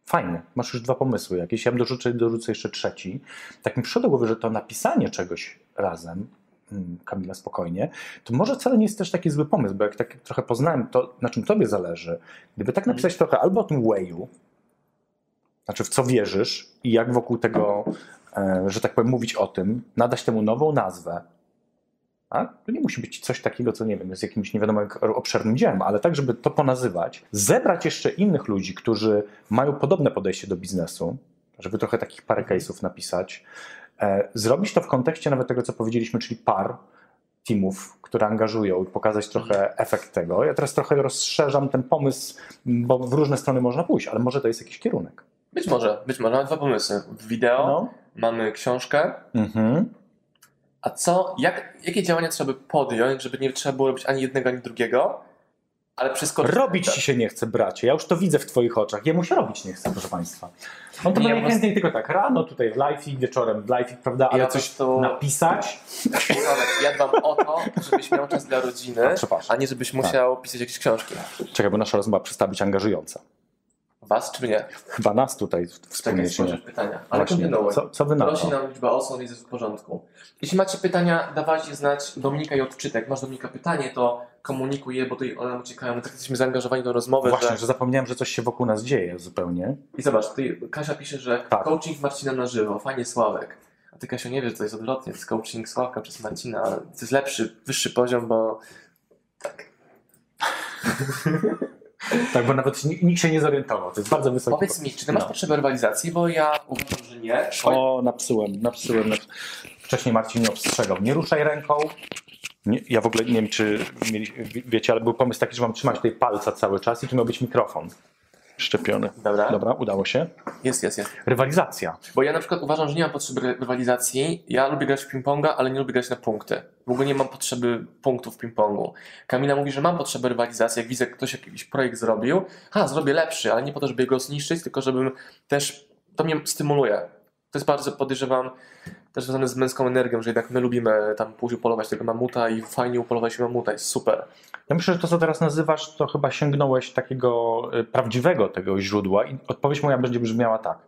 Fajnie, masz już dwa pomysły jakieś. Ja bym dorzucę, dorzucę jeszcze trzeci. Tak mi przyszło do głowy, że to napisanie czegoś razem, mm, Kamila, spokojnie, to może wcale nie jest też taki zły pomysł, bo jak tak trochę poznałem to, na czym tobie zależy, gdyby tak napisać trochę albo o tym wayu, znaczy w co wierzysz i jak wokół tego, e, że tak powiem, mówić o tym, nadać temu nową nazwę, To nie musi być coś takiego, co nie wiem, jest jakimś nie wiadomo jak obszernym dziełem, ale tak, żeby to ponazywać, zebrać jeszcze innych ludzi, którzy mają podobne podejście do biznesu, żeby trochę takich parę case'ów napisać, e, zrobić to w kontekście nawet tego, co powiedzieliśmy, czyli par teamów, które angażują i pokazać trochę efekt tego. Ja teraz trochę rozszerzam ten pomysł, bo w różne strony można pójść, ale może to jest jakiś kierunek. Być może, być może. Mamy dwa pomysły. Wideo No. mamy książkę, Mhm. A co, jak, jakie działania trzeba by podjąć, żeby nie trzeba było robić ani jednego, ani drugiego, ale przeskoczyć. Robić ci się nie chce, bracie. Ja już to widzę w twoich oczach. Jemu się robić nie chce, proszę państwa. On to Nie, będzie bo- chętniej tylko tak rano, tutaj w live, wieczorem w live, prawda? Ale Ja coś to- napisać. Ja dbam o to, żebyś miał czas dla rodziny, A, a nie żebyś musiał pisać jakieś książki. Czekaj, bo nasza rozmowa przestała być angażująca. Was czy mnie? Chyba nas tutaj wspólnie Czekaj, pytania. Ale Właśnie. kontynuuj. Co, co wy na Rośnie to? nam liczba osób, jest w porządku. Jeśli macie pytania, dawajcie znać Dominika i odczytek. Masz Dominika pytanie, to komunikuj je, bo tutaj one nam uciekają. My tak jesteśmy zaangażowani do rozmowy, Właśnie, że... że zapomniałem, że coś się wokół nas dzieje zupełnie. I zobacz, tutaj Kasia pisze, że Tak. coaching Marcina na żywo, fajnie Sławek. A ty Kasio nie wiesz, że to jest odwrotnie, to jest coaching Sławka przez Marcina, ale to jest lepszy, wyższy poziom, bo Tak, bo nawet ni- nikt się nie zorientował. To jest bardzo wysoki powiedz mi, czy ty masz No. potrzebę rywalizacji, bo ja uważam, że nie. O, napsułem, napsułem. naps- Wcześniej Marcin mnie obstrzegał. Nie ruszaj ręką. Nie, ja w ogóle nie wiem, czy mieli, wie- wiecie, ale był pomysł taki, że mam trzymać tutaj palca cały czas i tu miał być mikrofon szczepiony. Dobra, Dobra, udało się. jest, jest, jest. Rywalizacja. Bo ja na przykład uważam, że nie mam potrzeby ry- rywalizacji. Ja lubię grać w ping-ponga, ale nie lubię grać na punkty. W ogóle nie mam potrzeby punktów w ping-pongu. Kamila mówi, że mam potrzebę rywalizacji. Jak widzę, jak ktoś jakiś projekt zrobił, ha, zrobię lepszy, ale nie po to, żeby go zniszczyć, tylko żebym też, to mnie stymuluje. To jest bardzo, podejrzewam, też związane z męską energią, że jednak my lubimy tam pójść upolować tego mamuta i fajnie upolować mamuta, jest super. Ja myślę, że to, co teraz nazywasz, to chyba sięgnąłeś takiego y, prawdziwego tego źródła i odpowiedź moja będzie brzmiała tak.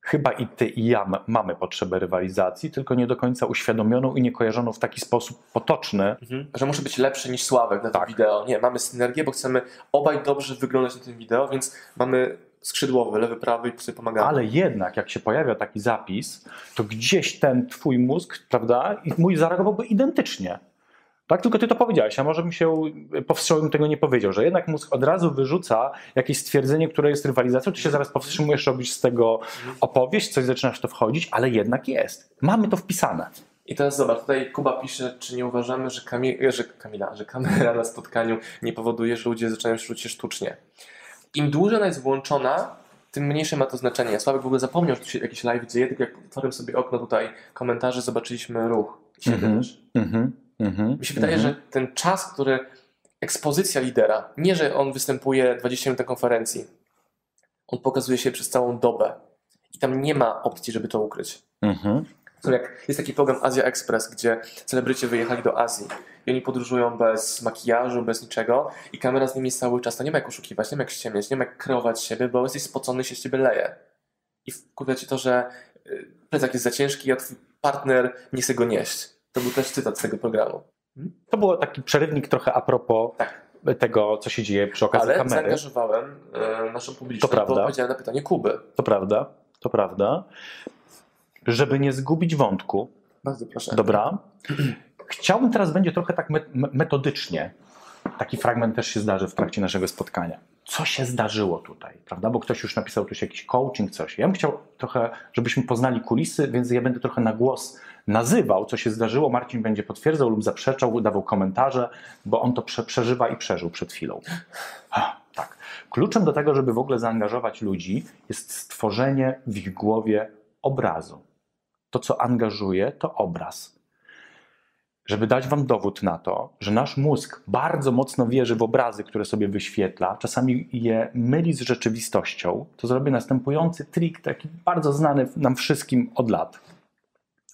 Chyba i ty, i ja ma- mamy potrzebę rywalizacji, tylko nie do końca uświadomioną i nie kojarzoną w taki sposób potoczny. Że muszę być lepszy niż Sławek na tym Tak. wideo. Nie, mamy synergię, bo chcemy obaj dobrze wyglądać na tym wideo, więc mamy skrzydłowy, lewy, prawy i sobie pomagamy. Ale jednak, jak się pojawia taki zapis, to gdzieś ten twój mózg, prawda, i mój zareagowałby identycznie. Tak, tylko ty to powiedziałeś, a może bym się powstrzymał, bym tego nie powiedział, że jednak mózg od razu wyrzuca jakieś stwierdzenie, które jest rywalizacją, ty się zaraz powstrzymujesz, robisz z tego opowieść, coś zaczynasz w to wchodzić, ale jednak jest. Mamy to wpisane. I teraz zobacz, tutaj Kuba pisze, czy nie uważamy, że, Kamil, że Kamila, że kamera na spotkaniu nie powoduje, że ludzie zaczynają się sztucznie. Im dłużej ona jest włączona, tym mniejsze ma to znaczenie. Sławek w ogóle zapomniał, że tu się jakiś live dzieje, tylko jak otworzyłem sobie okno tutaj komentarzy, zobaczyliśmy ruch. Siebie Mhm. też. Mhm, mhm, Mi się wydaje, mhm. że ten czas, który ekspozycja lidera, nie że on występuje 20 minut na konferencji, on pokazuje się przez całą dobę i tam nie ma opcji, żeby to ukryć. Mhm. To jak jest taki program Azja Express, gdzie celebryci wyjechali do Azji i oni podróżują bez makijażu, bez niczego i kamera z nimi jest cały czas. To nie ma jak oszukiwać, nie ma jak ściemniać, nie ma jak kreować siebie, bo jesteś spocony, się z ciebie leje. I wkurwia cię to, że y, plecak jest za ciężki, a twój partner nie chce go nieść. To był też cytat z tego programu. To był taki przerywnik trochę a propos Tak. tego, co się dzieje przy okazji Ale kamery. zaangażowałem e, naszą publiczność, To prawda. bo odpowiedziałem na pytanie Kuby. To prawda, to prawda. Żeby nie zgubić wątku, Bardzo proszę. dobra, chciałbym teraz będzie trochę tak me- me- metodycznie. Taki fragment też się zdarzy w trakcie naszego spotkania. Co się zdarzyło tutaj, prawda? Bo ktoś już napisał tu się jakiś coaching, coś. Ja bym chciał trochę, żebyśmy poznali kulisy, więc ja będę trochę na głos nazywał, co się zdarzyło. Marcin będzie potwierdzał lub zaprzeczał, dawał komentarze, bo on to prze, przeżywa i przeżył przed chwilą. Tak. Kluczem do tego, żeby w ogóle zaangażować ludzi, jest stworzenie w ich głowie obrazu. To, co angażuje, to obraz. Żeby dać Wam dowód na to, że nasz mózg bardzo mocno wierzy w obrazy, które sobie wyświetla, czasami je myli z rzeczywistością, to zrobię następujący trik, taki bardzo znany nam wszystkim od lat.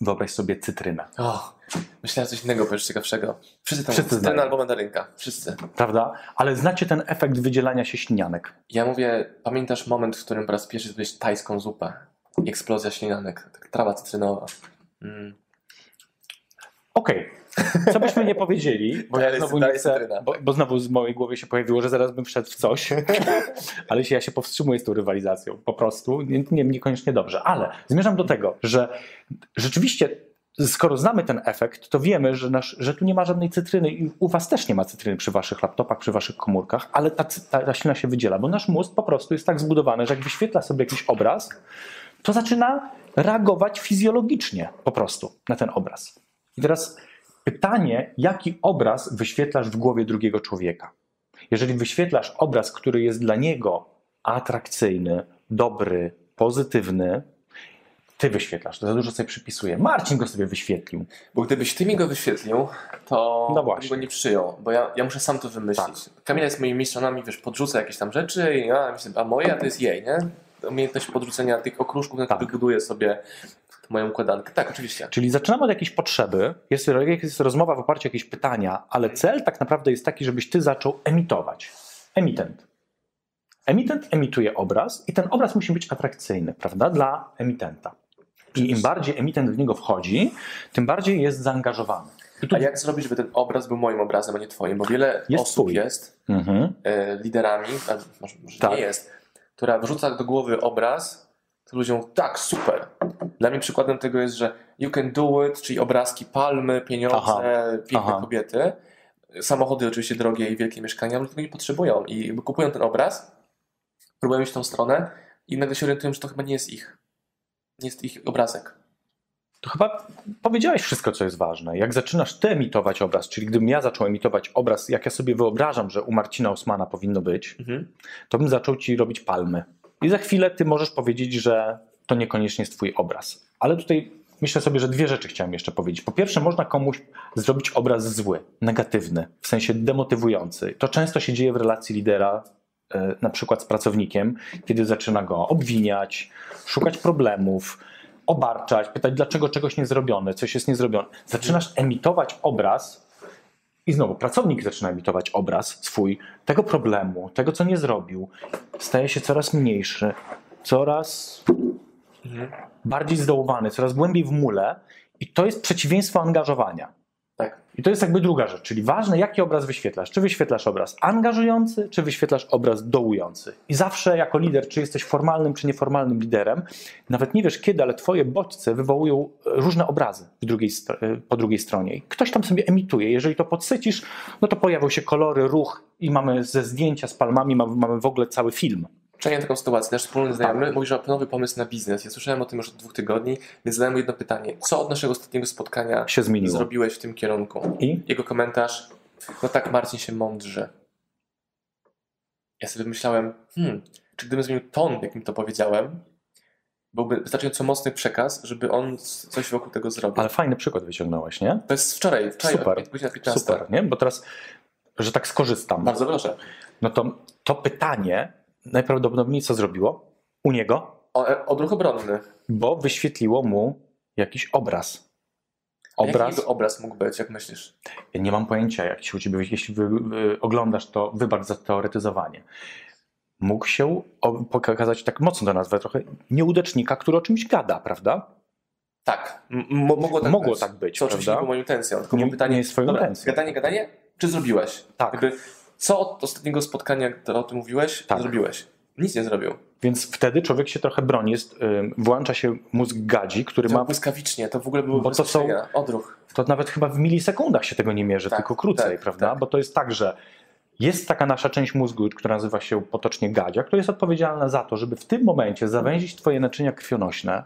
Wyobraź sobie cytrynę, O, myślałem coś innego, powiesz ciekawszego. Wszyscy tam Wszyscy znają. albo mandarynka. Wszyscy. prawda? Ale znacie ten efekt wydzielania się ślinianek. Ja mówię, pamiętasz moment, w którym po raz pierwszy zjadłeś tajską zupę? Eksplozja ślinanek. Tak, trawa cytrynowa. Mm. Okej, co byśmy nie powiedzieli, bo ja znowu nie chcę, bo, bo znowu z mojej głowy się pojawiło, że zaraz bym wszedł w coś, ale się, ja się powstrzymuję z tą rywalizacją, po prostu, nie, nie, niekoniecznie dobrze, ale zmierzam do tego, że rzeczywiście skoro znamy ten efekt, to wiemy, że, nasz, że tu nie ma żadnej cytryny i u was też nie ma cytryny przy waszych laptopach, przy waszych komórkach, ale ta, ta, ta ślina się wydziela, bo nasz mózg po prostu jest tak zbudowany, że jak wyświetla sobie jakiś obraz, to zaczyna reagować fizjologicznie po prostu na ten obraz. I teraz pytanie, jaki obraz wyświetlasz w głowie drugiego człowieka? Jeżeli wyświetlasz obraz, który jest dla niego atrakcyjny, dobry, pozytywny, ty wyświetlasz, to za dużo sobie przypisuję. Marcin go sobie wyświetlił. Bo gdybyś ty mi go wyświetlił, to No właśnie. go nie przyjął, bo ja, ja muszę sam to wymyślić. Kamila jest moimi mistrzami, wiesz, podrzuca jakieś tam rzeczy, i ja myślę, a moja to jest jej, nie? Umiejętność podrzucenia tych okruszków, na Tak. których buduję sobie moją układankę. Tak, oczywiście. Czyli zaczynamy od jakiejś potrzeby, jest, jest rozmowa w oparciu o jakieś pytania, ale cel tak naprawdę jest taki, żebyś ty zaczął emitować. Emitent. Emitent emituje obraz i ten obraz musi być atrakcyjny, prawda, dla emitenta. I im bardziej emitent w niego wchodzi, tym bardziej jest zaangażowany. I tu... A jak zrobić, żeby ten obraz był moim obrazem, a nie twoim? Bo wiele Jest osób twój. jest Mhm. e, liderami, może, może Tak. nie jest, która wrzuca do głowy obraz, to ludziom tak, super. Dla mnie przykładem tego jest, że you can do it, czyli obrazki palmy, pieniądze, Aha. piękne Aha. kobiety. Samochody oczywiście drogie i wielkie mieszkania, ludzie tego nie potrzebują i jakby kupują ten obraz, próbują iść w tą stronę i nagle się orientują, że to chyba nie jest ich. Nie jest ich obrazek. To chyba powiedziałeś wszystko, co jest ważne. Jak zaczynasz ty emitować obraz, czyli gdybym ja zaczął emitować obraz, jak ja sobie wyobrażam, że u Marcina Osmana powinno być, Mhm. to bym zaczął ci robić palmy. I za chwilę ty możesz powiedzieć, że to niekoniecznie jest twój obraz. Ale tutaj myślę sobie, że dwie rzeczy chciałem jeszcze powiedzieć. Po pierwsze, można komuś zrobić obraz zły, negatywny, w sensie demotywujący. To często się dzieje w relacji lidera, e, na przykład z pracownikiem, kiedy zaczyna go obwiniać, szukać problemów, obarczać, pytać, dlaczego czegoś nie zrobione, coś jest niezrobione. Zaczynasz emitować obraz i znowu pracownik zaczyna emitować obraz swój tego problemu, tego co nie zrobił. Staje się coraz mniejszy, coraz Mhm. bardziej zdołowany, coraz głębiej w mule i to jest przeciwieństwo angażowania. I to jest jakby druga rzecz, czyli ważne, jaki obraz wyświetlasz. Czy wyświetlasz obraz angażujący, czy wyświetlasz obraz dołujący. I zawsze jako lider, czy jesteś formalnym, czy nieformalnym liderem, nawet nie wiesz kiedy, ale twoje bodźce wywołują różne obrazy drugiej, e, po drugiej stronie. I ktoś tam sobie emituje. Jeżeli to podsycisz, no to pojawią się kolory, ruch i mamy ze zdjęcia z palmami, mamy w ogóle cały film. Przejmę taką sytuację. Nasz wspólny Tak. znajomy mówi, że ma nowy pomysł na biznes. Ja słyszałem o tym już od dwóch tygodni, więc zadałem mu jedno pytanie. Co od naszego ostatniego spotkania Się zmieniło. zrobiłeś w tym kierunku? I Jego komentarz, no tak Marcin się mądrze. Ja sobie myślałem, hmm, czy gdybym zmienił ton, jakim to powiedziałem, byłby wystarczająco mocny przekaz, żeby on coś wokół tego zrobił. ale fajny przykład wyciągnąłeś, nie? To jest wczoraj, wczoraj Super. od godzina 15. Super, nie? Bo teraz, że tak skorzystam. Bardzo proszę. No to to pytanie najprawdopodobniej co zrobiło? U niego, O, e, odruch obronny. bo wyświetliło mu jakiś obraz. Obraz. Jaki obraz mógł być, jak myślisz? Ja nie mam pojęcia, jak się u ciebie, jeśli wy, wy oglądasz to, wybacz za teoretyzowanie. Mógł się pokazać, tak mocno do nazwę trochę, nieudacznika, który o czymś gada, prawda? Tak, M- mogło tak Mogło być. tak być, oczywiście prawda? nie było moją intencją. Tylko Nie- było pytanie, nie jest twoją dobra, intencją. Gadanie, gadanie, czy zrobiłeś? Tak. Jakby Co od ostatniego spotkania, które o tym mówiłeś, Tak. zrobiłeś? Nic nie zrobił. Więc wtedy człowiek się trochę broni, jest, włącza się mózg gadzi, który To ma, błyskawicznie, to w ogóle było Bo to są- odruch. to nawet chyba w milisekundach się tego nie mierzy, Tak, tylko krócej, tak, prawda? tak. Bo to jest tak, że jest taka nasza część mózgu, która nazywa się potocznie gadzia, która jest odpowiedzialna za to, żeby w tym momencie zawęzić twoje naczynia krwionośne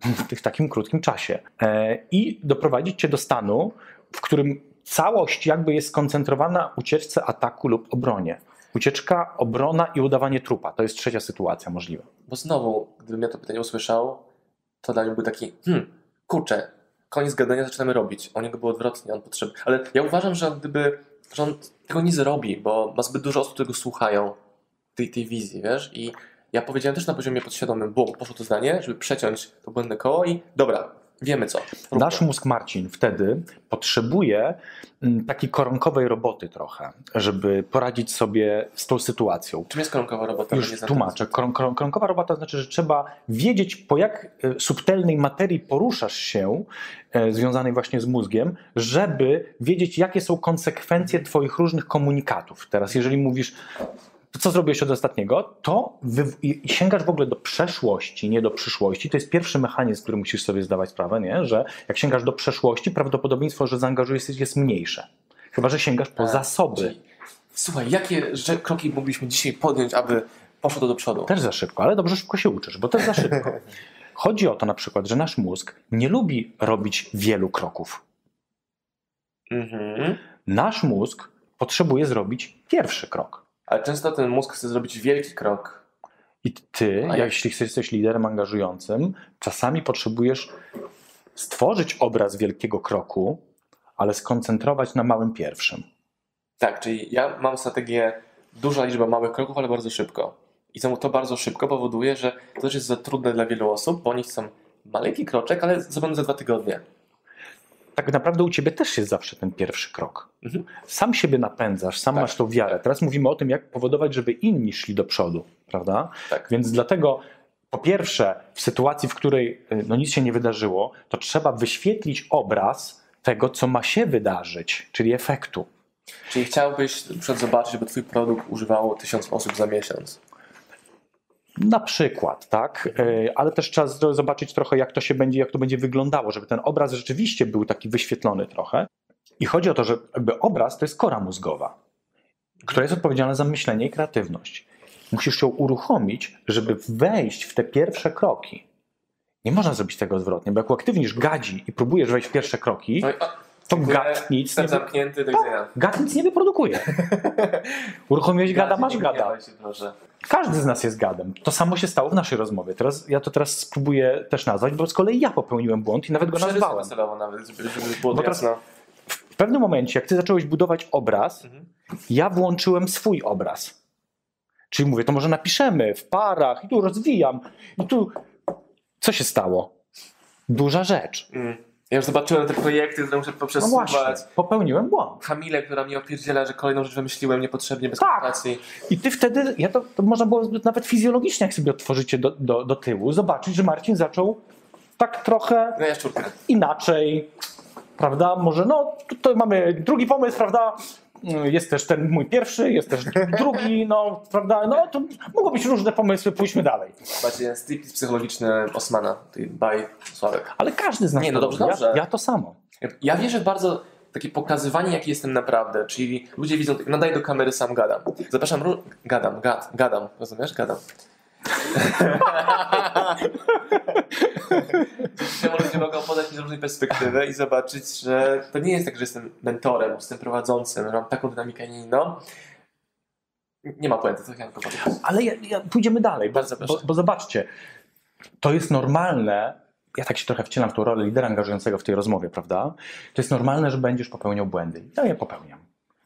w tych takim krótkim czasie e, i doprowadzić cię do stanu, w którym całość jakby jest skoncentrowana na ucieczce, ataku lub obronie. Ucieczka, obrona i udawanie trupa. To jest trzecia sytuacja możliwa. Bo znowu, gdybym ja to pytanie usłyszał, to dla mnie był taki, hmm, kurczę, koniec gadania zaczynamy robić. U niego było odwrotnie, on potrzeb... Ale ja uważam, że gdyby, że on tego nie zrobi, bo ma zbyt dużo osób, które go słuchają, tej, tej wizji, wiesz? I ja powiedziałem też na poziomie podświadomym, bum, poszło to zdanie, żeby przeciąć to błędne koło i dobra, wiemy co. Róbmy. Nasz mózg Marcin wtedy potrzebuje mm, takiej koronkowej roboty trochę, żeby poradzić sobie z tą sytuacją. Czym jest koronkowa robota? Już tłumaczę. koron, koronkowa robota znaczy, że trzeba wiedzieć, po jak e, subtelnej materii poruszasz się, e, związanej właśnie z mózgiem, żeby wiedzieć, jakie są konsekwencje Twoich różnych komunikatów. Teraz, jeżeli mówisz, co zrobiłeś od ostatniego, to sięgasz w ogóle do przeszłości, nie do przyszłości. To jest pierwszy mechanizm, który musisz sobie zdawać sprawę, nie? że jak sięgasz do przeszłości, prawdopodobieństwo, że zaangażujesz się jest mniejsze. Chyba, że sięgasz po Tak, zasoby. Słuchaj, jakie kroki mogliśmy dzisiaj podjąć, aby poszło to do przodu? Też za szybko, ale dobrze szybko się uczysz, bo też za szybko. Chodzi o to na przykład, że nasz mózg nie lubi robić wielu kroków. Mhm. Nasz mózg potrzebuje zrobić pierwszy krok. Ale często ten mózg chce zrobić wielki krok. I ty, A jak- jeśli chcesz- jesteś liderem angażującym, czasami potrzebujesz stworzyć obraz wielkiego kroku, ale skoncentrować na małym pierwszym. Tak, czyli ja mam strategię duża liczba małych kroków, ale bardzo szybko. I znowu to bardzo szybko powoduje, że to też jest za trudne dla wielu osób, bo oni chcą maleńki kroczek, ale zrobiony za dwa tygodnie. Tak naprawdę u ciebie też jest zawsze ten pierwszy krok. Mhm. Sam siebie napędzasz, sam Tak. masz tą wiarę. Teraz mówimy o tym, jak powodować, żeby inni szli do przodu, prawda? Tak. Więc dlatego po pierwsze, w sytuacji, w której y, no, nic się nie wydarzyło, to trzeba wyświetlić obraz tego, co ma się wydarzyć, czyli efektu. Czyli chciałbyś na zobaczyć, żeby twój produkt używało tysiąc osób za miesiąc. Na przykład, tak, Y, ale też trzeba zobaczyć trochę, jak to się będzie, jak to będzie wyglądało, żeby ten obraz rzeczywiście był taki wyświetlony trochę. I chodzi o to, że jakby obraz to jest kora mózgowa, która jest odpowiedzialna za myślenie i kreatywność. Musisz ją uruchomić, żeby wejść w te pierwsze kroki. Nie można zrobić tego odwrotnie, bo jak uaktywnisz gadzi i próbujesz wejść w pierwsze kroki, No to gad nic nie, zamknięty, do widzenia. gad nic nie wyprodukuje. Uruchomiłeś gada, masz gada. Każdy z nas jest gadem. To samo się stało w naszej rozmowie. Teraz, ja to teraz spróbuję też nazwać, bo z kolei ja popełniłem błąd i nawet go nazwałem. celowo nawet, żeby, żeby było Bo teraz-. W pewnym momencie, jak ty zacząłeś budować obraz, Mhm. ja włączyłem swój obraz. Czyli mówię, to może napiszemy w parach i tu rozwijam. I tu co się stało? Duża rzecz. Mm. Ja już zobaczyłem te projekty, które muszę No poprzesuwać. właśnie, popełniłem błąd. Kamilę, która mnie opierdziela, że kolejną rzecz wymyśliłem niepotrzebnie, bez Tak. konsultacji. I ty wtedy, ja to, to można było nawet fizjologicznie, jak sobie otworzycie do, do, do tyłu, zobaczyć, że Marcin zaczął tak trochę No inaczej, prawda? Może no, tutaj mamy drugi pomysł, prawda? Jest też ten mój pierwszy, jest też drugi, no, prawda? No, to mogą być różne pomysły, pójdźmy dalej. Macie striptease psychologiczny Osmana, tej by Sławek. Ale każdy z nas Nie, no dobrze, dobrze. Ja, ja to samo. Ja wierzę w bardzo takie pokazywanie, jaki jestem naprawdę, czyli ludzie widzą, nadaję do kamery, sam gadam. Zapraszam, gadam, gad, gadam, rozumiesz? Gadam. Czemu ludzie mogą podać mi z różnej perspektywy i zobaczyć, że to nie jest tak, że jestem mentorem, jestem prowadzącym, że mam taką dynamikę, nie inną. Nie ma puenty, co chciałem tylko powiedzieć. Ale ja, ja, pójdziemy dalej, bo, Bardzo proszę. bo, bo zobaczcie, to jest normalne, ja tak się trochę wcielam w tą rolę lidera angażującego w tej rozmowie, prawda? To jest normalne, że będziesz popełniał błędy. Ja je popełniam.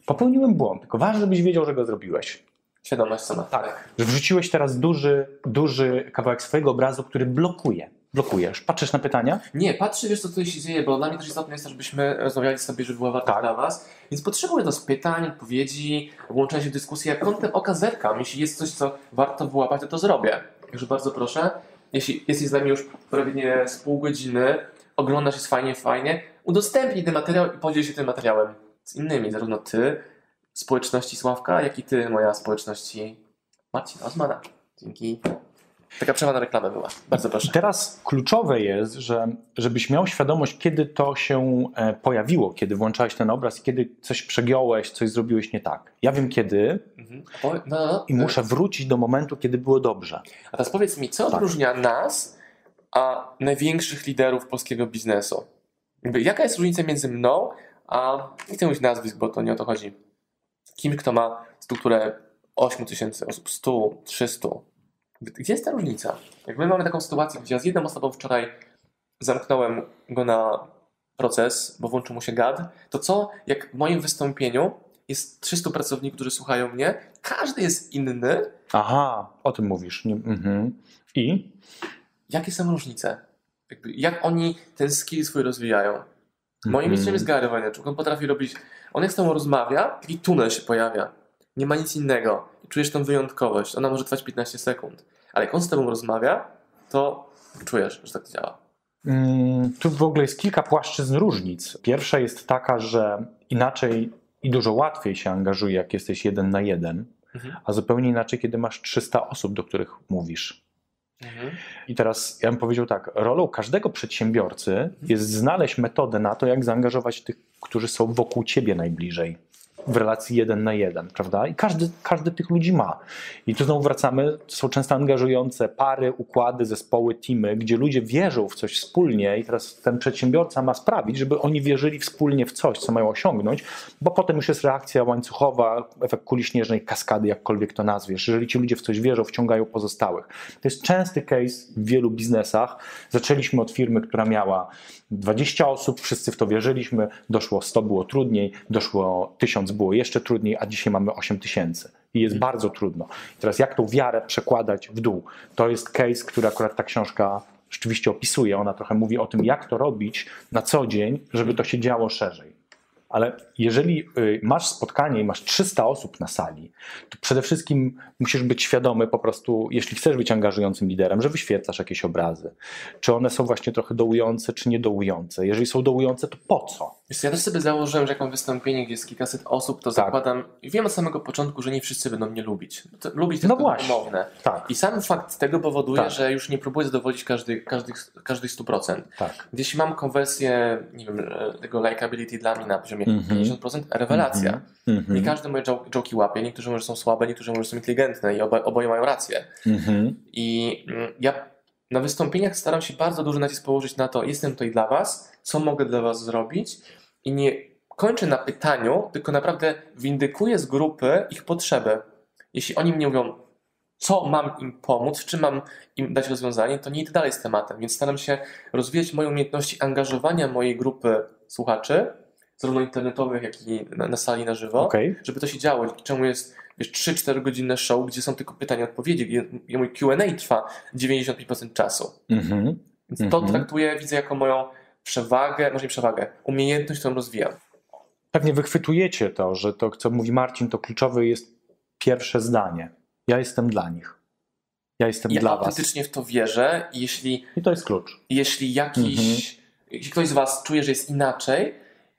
Popełniłem błąd, tylko ważne, żebyś wiedział, że go zrobiłeś. Świadomość sama. Tak. Wrzuciłeś teraz duży, duży kawałek swojego obrazu, który blokuje. Blokujesz. Patrzysz na pytania? Nie, patrzę, wiesz, co tutaj się dzieje, bo dla mnie też istotne jest żebyśmy rozmawiali sobie, żeby była warta Tak. dla Was. Więc potrzebuję do pytań, odpowiedzi, włączenia się w dyskusję. Jak kątem oka zerkam. Jeśli jest coś, co warto wyłapać, to to zrobię. Także bardzo proszę. Jeśli jesteś z nami już prawie z pół godziny, oglądasz, jest fajnie, fajnie, udostępnij ten materiał i podziel się tym materiałem z innymi. Zarówno Ty, społeczności Sławka, jak i ty, moja społeczności Marcin Osmana. Dzięki. Taka przerwa na reklamę była. Bardzo proszę. Teraz kluczowe jest, że żebyś miał świadomość, kiedy to się e, pojawiło, kiedy włączałeś ten obraz, kiedy coś przegiąłeś, coś zrobiłeś nie tak. Ja wiem kiedy Mhm. Po, no, no, i muszę wrócić do momentu, kiedy było dobrze. A teraz powiedz mi, co Tak. odróżnia nas a największych liderów polskiego biznesu? Jakby, jaka jest różnica między mną a, nie chcę mówić nazwisk, bo to nie o to chodzi, kimś, kto ma strukturę 8 tysięcy osób, 100, 300. Gdzie jest ta różnica? Jak my mamy taką sytuację, gdzie ja z jedną osobą wczoraj zamknąłem go na proces, bo włączył mu się gad, to co, jak w moim wystąpieniu jest 300 pracowników, którzy słuchają mnie, każdy jest inny, Aha, o tym mówisz. Nie, mhm. I? jakie są różnice? Jakby, jak oni ten skill swój rozwijają? Moim Mhm. mistrzem jest Gary Vaynerchuk. On potrafi robić... On jak z tobą rozmawia, taki tunel się pojawia. Nie ma nic innego. I czujesz tą wyjątkowość. Ona może trwać 15 sekund. Ale jak on z tobą rozmawia, to czujesz, że tak działa. Mm, Tu w ogóle jest kilka płaszczyzn różnic. Pierwsza jest taka, że inaczej i dużo łatwiej się angażuje, jak jesteś jeden na jeden, Mhm. a zupełnie inaczej, kiedy masz 300 osób, do których mówisz. Mhm. I teraz ja bym powiedział tak, rolą każdego przedsiębiorcy jest znaleźć metodę na to, jak zaangażować tych, którzy są wokół ciebie najbliżej. W relacji jeden na jeden, prawda? I każdy, każdy tych ludzi ma. I tu znowu wracamy, to są często angażujące pary, układy, zespoły, teamy, gdzie ludzie wierzą w coś wspólnie i teraz ten przedsiębiorca ma sprawić, żeby oni wierzyli wspólnie w coś, co mają osiągnąć, bo potem już jest reakcja łańcuchowa, efekt kuli śnieżnej, kaskady, jakkolwiek to nazwiesz. Jeżeli ci ludzie w coś wierzą, wciągają pozostałych. To jest częsty case w wielu biznesach. Zaczęliśmy od firmy, która miała 20 osób, wszyscy w to wierzyliśmy, doszło 100, było trudniej, doszło 1000, było jeszcze trudniej, a dzisiaj mamy 8 tysięcy. I jest bardzo trudno. I teraz jak tą wiarę przekładać w dół? To jest case, który akurat ta książka rzeczywiście opisuje. Ona trochę mówi o tym, jak to robić na co dzień, żeby to się działo szerzej. Ale jeżeli y, masz spotkanie i masz 300 osób na sali, to przede wszystkim musisz być świadomy po prostu, jeśli chcesz być angażującym liderem, że wyświetlasz jakieś obrazy. Czy one są właśnie trochę dołujące, czy niedołujące. Jeżeli są dołujące, to po co? Wiesz ja też sobie założyłem, że jak mam wystąpienie, gdzie jest kilkaset osób, to Tak. zakładam i wiem od samego początku, że nie wszyscy będą mnie lubić. To, lubić to No jest właśnie. umowne. Tak, I sam fakt tego powoduje, Tak. że już nie próbuję zadowolić każdych, każdych, każdych 100%. tak. Jeśli mam konwersję, nie wiem, e, tego likability dla mnie na poziomie Mhm. 50%, rewelacja. Mhm. Nie każdy moje jo- joki łapie, niektórzy może są słabe, niektórzy może są inteligentne i oba, oboje mają rację. Mhm. I mm, ja na wystąpieniach staram się bardzo duży nacisk położyć na to, jestem tutaj dla Was, co mogę dla Was zrobić i nie kończę na pytaniu, tylko naprawdę windykuję z grupy ich potrzeby. Jeśli oni mnie mówią, co mam im pomóc, w czym mam im dać rozwiązanie, to nie idę dalej z tematem, więc staram się rozwijać moje umiejętności angażowania mojej grupy słuchaczy, zarówno internetowych, jak i na, na sali na żywo Okej. żeby to się działo. Dzięki czemu jest wiesz, 3-4 godzinne show, gdzie są tylko pytania, odpowiedzi, gdzie mój Q&A trwa 95% czasu. Mhm. Więc to Mhm. traktuję, widzę jako moją przewagę, może nie przewagę, umiejętność, którą rozwijam. Pewnie wychwytujecie to, że to, co mówi Marcin, to kluczowe jest pierwsze zdanie. Ja jestem dla nich. Ja jestem Ja dla was. autentycznie w to wierzę i jeśli, I to jest klucz. jeśli jakiś, Mhm. jeśli ktoś z Was czuje, że jest inaczej,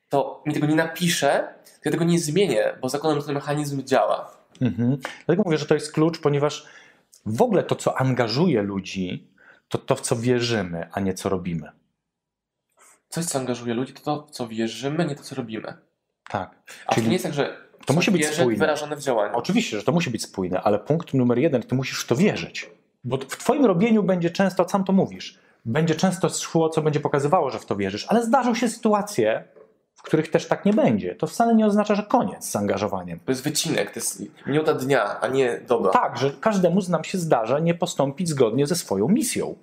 to mi tego nie napisze, to ja tego nie zmienię, bo zakładam, że ten mechanizm działa. Mhm. Dlatego mówię, że to jest klucz, ponieważ w ogóle to, co angażuje ludzi, to to, w co wierzymy, a nie co robimy. Coś, co angażuje ludzi, to to, w co wierzymy, nie to, co robimy. Tak. A Czyli- to nie jest tak, że To musi być spójne. wyrażone w działaniu. Oczywiście, że to musi być spójne, ale punkt numer jeden, ty musisz w to wierzyć. Bo w twoim robieniu będzie często, sam to mówisz, będzie często szło, co będzie pokazywało, że w to wierzysz, ale zdarzą się sytuacje, w których też tak nie będzie. To wcale nie oznacza, że koniec z zaangażowaniem. To jest wycinek, to jest minuta dnia, a nie doba. Tak, że każdemu z nam się zdarza nie postąpić zgodnie ze swoją misją.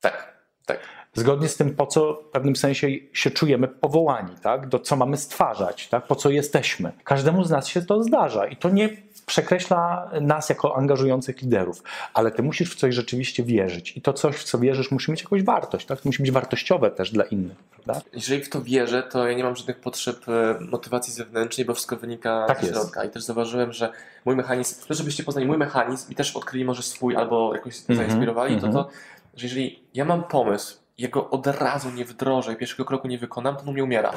tak. tak. Zgodnie z tym, po co w pewnym sensie się czujemy powołani, tak? do co mamy stwarzać, tak? po co jesteśmy. Każdemu z nas się to zdarza i to nie przekreśla nas jako angażujących liderów, ale ty musisz w coś rzeczywiście wierzyć i to coś, w co wierzysz, musi mieć jakąś wartość, tak? To musi być wartościowe też dla innych, prawda? Jeżeli w to wierzę, to ja nie mam żadnych potrzeb e, motywacji zewnętrznej, bo wszystko wynika Tak z jest. środka. I też zauważyłem, że mój mechanizm, to żebyście poznali mój mechanizm i też odkryli może swój albo jakoś Mhm, zainspirowali, to mhm. to, że jeżeli ja mam pomysł, ja go od razu nie wdrożę i pierwszego kroku nie wykonam, to on u mnie umiera.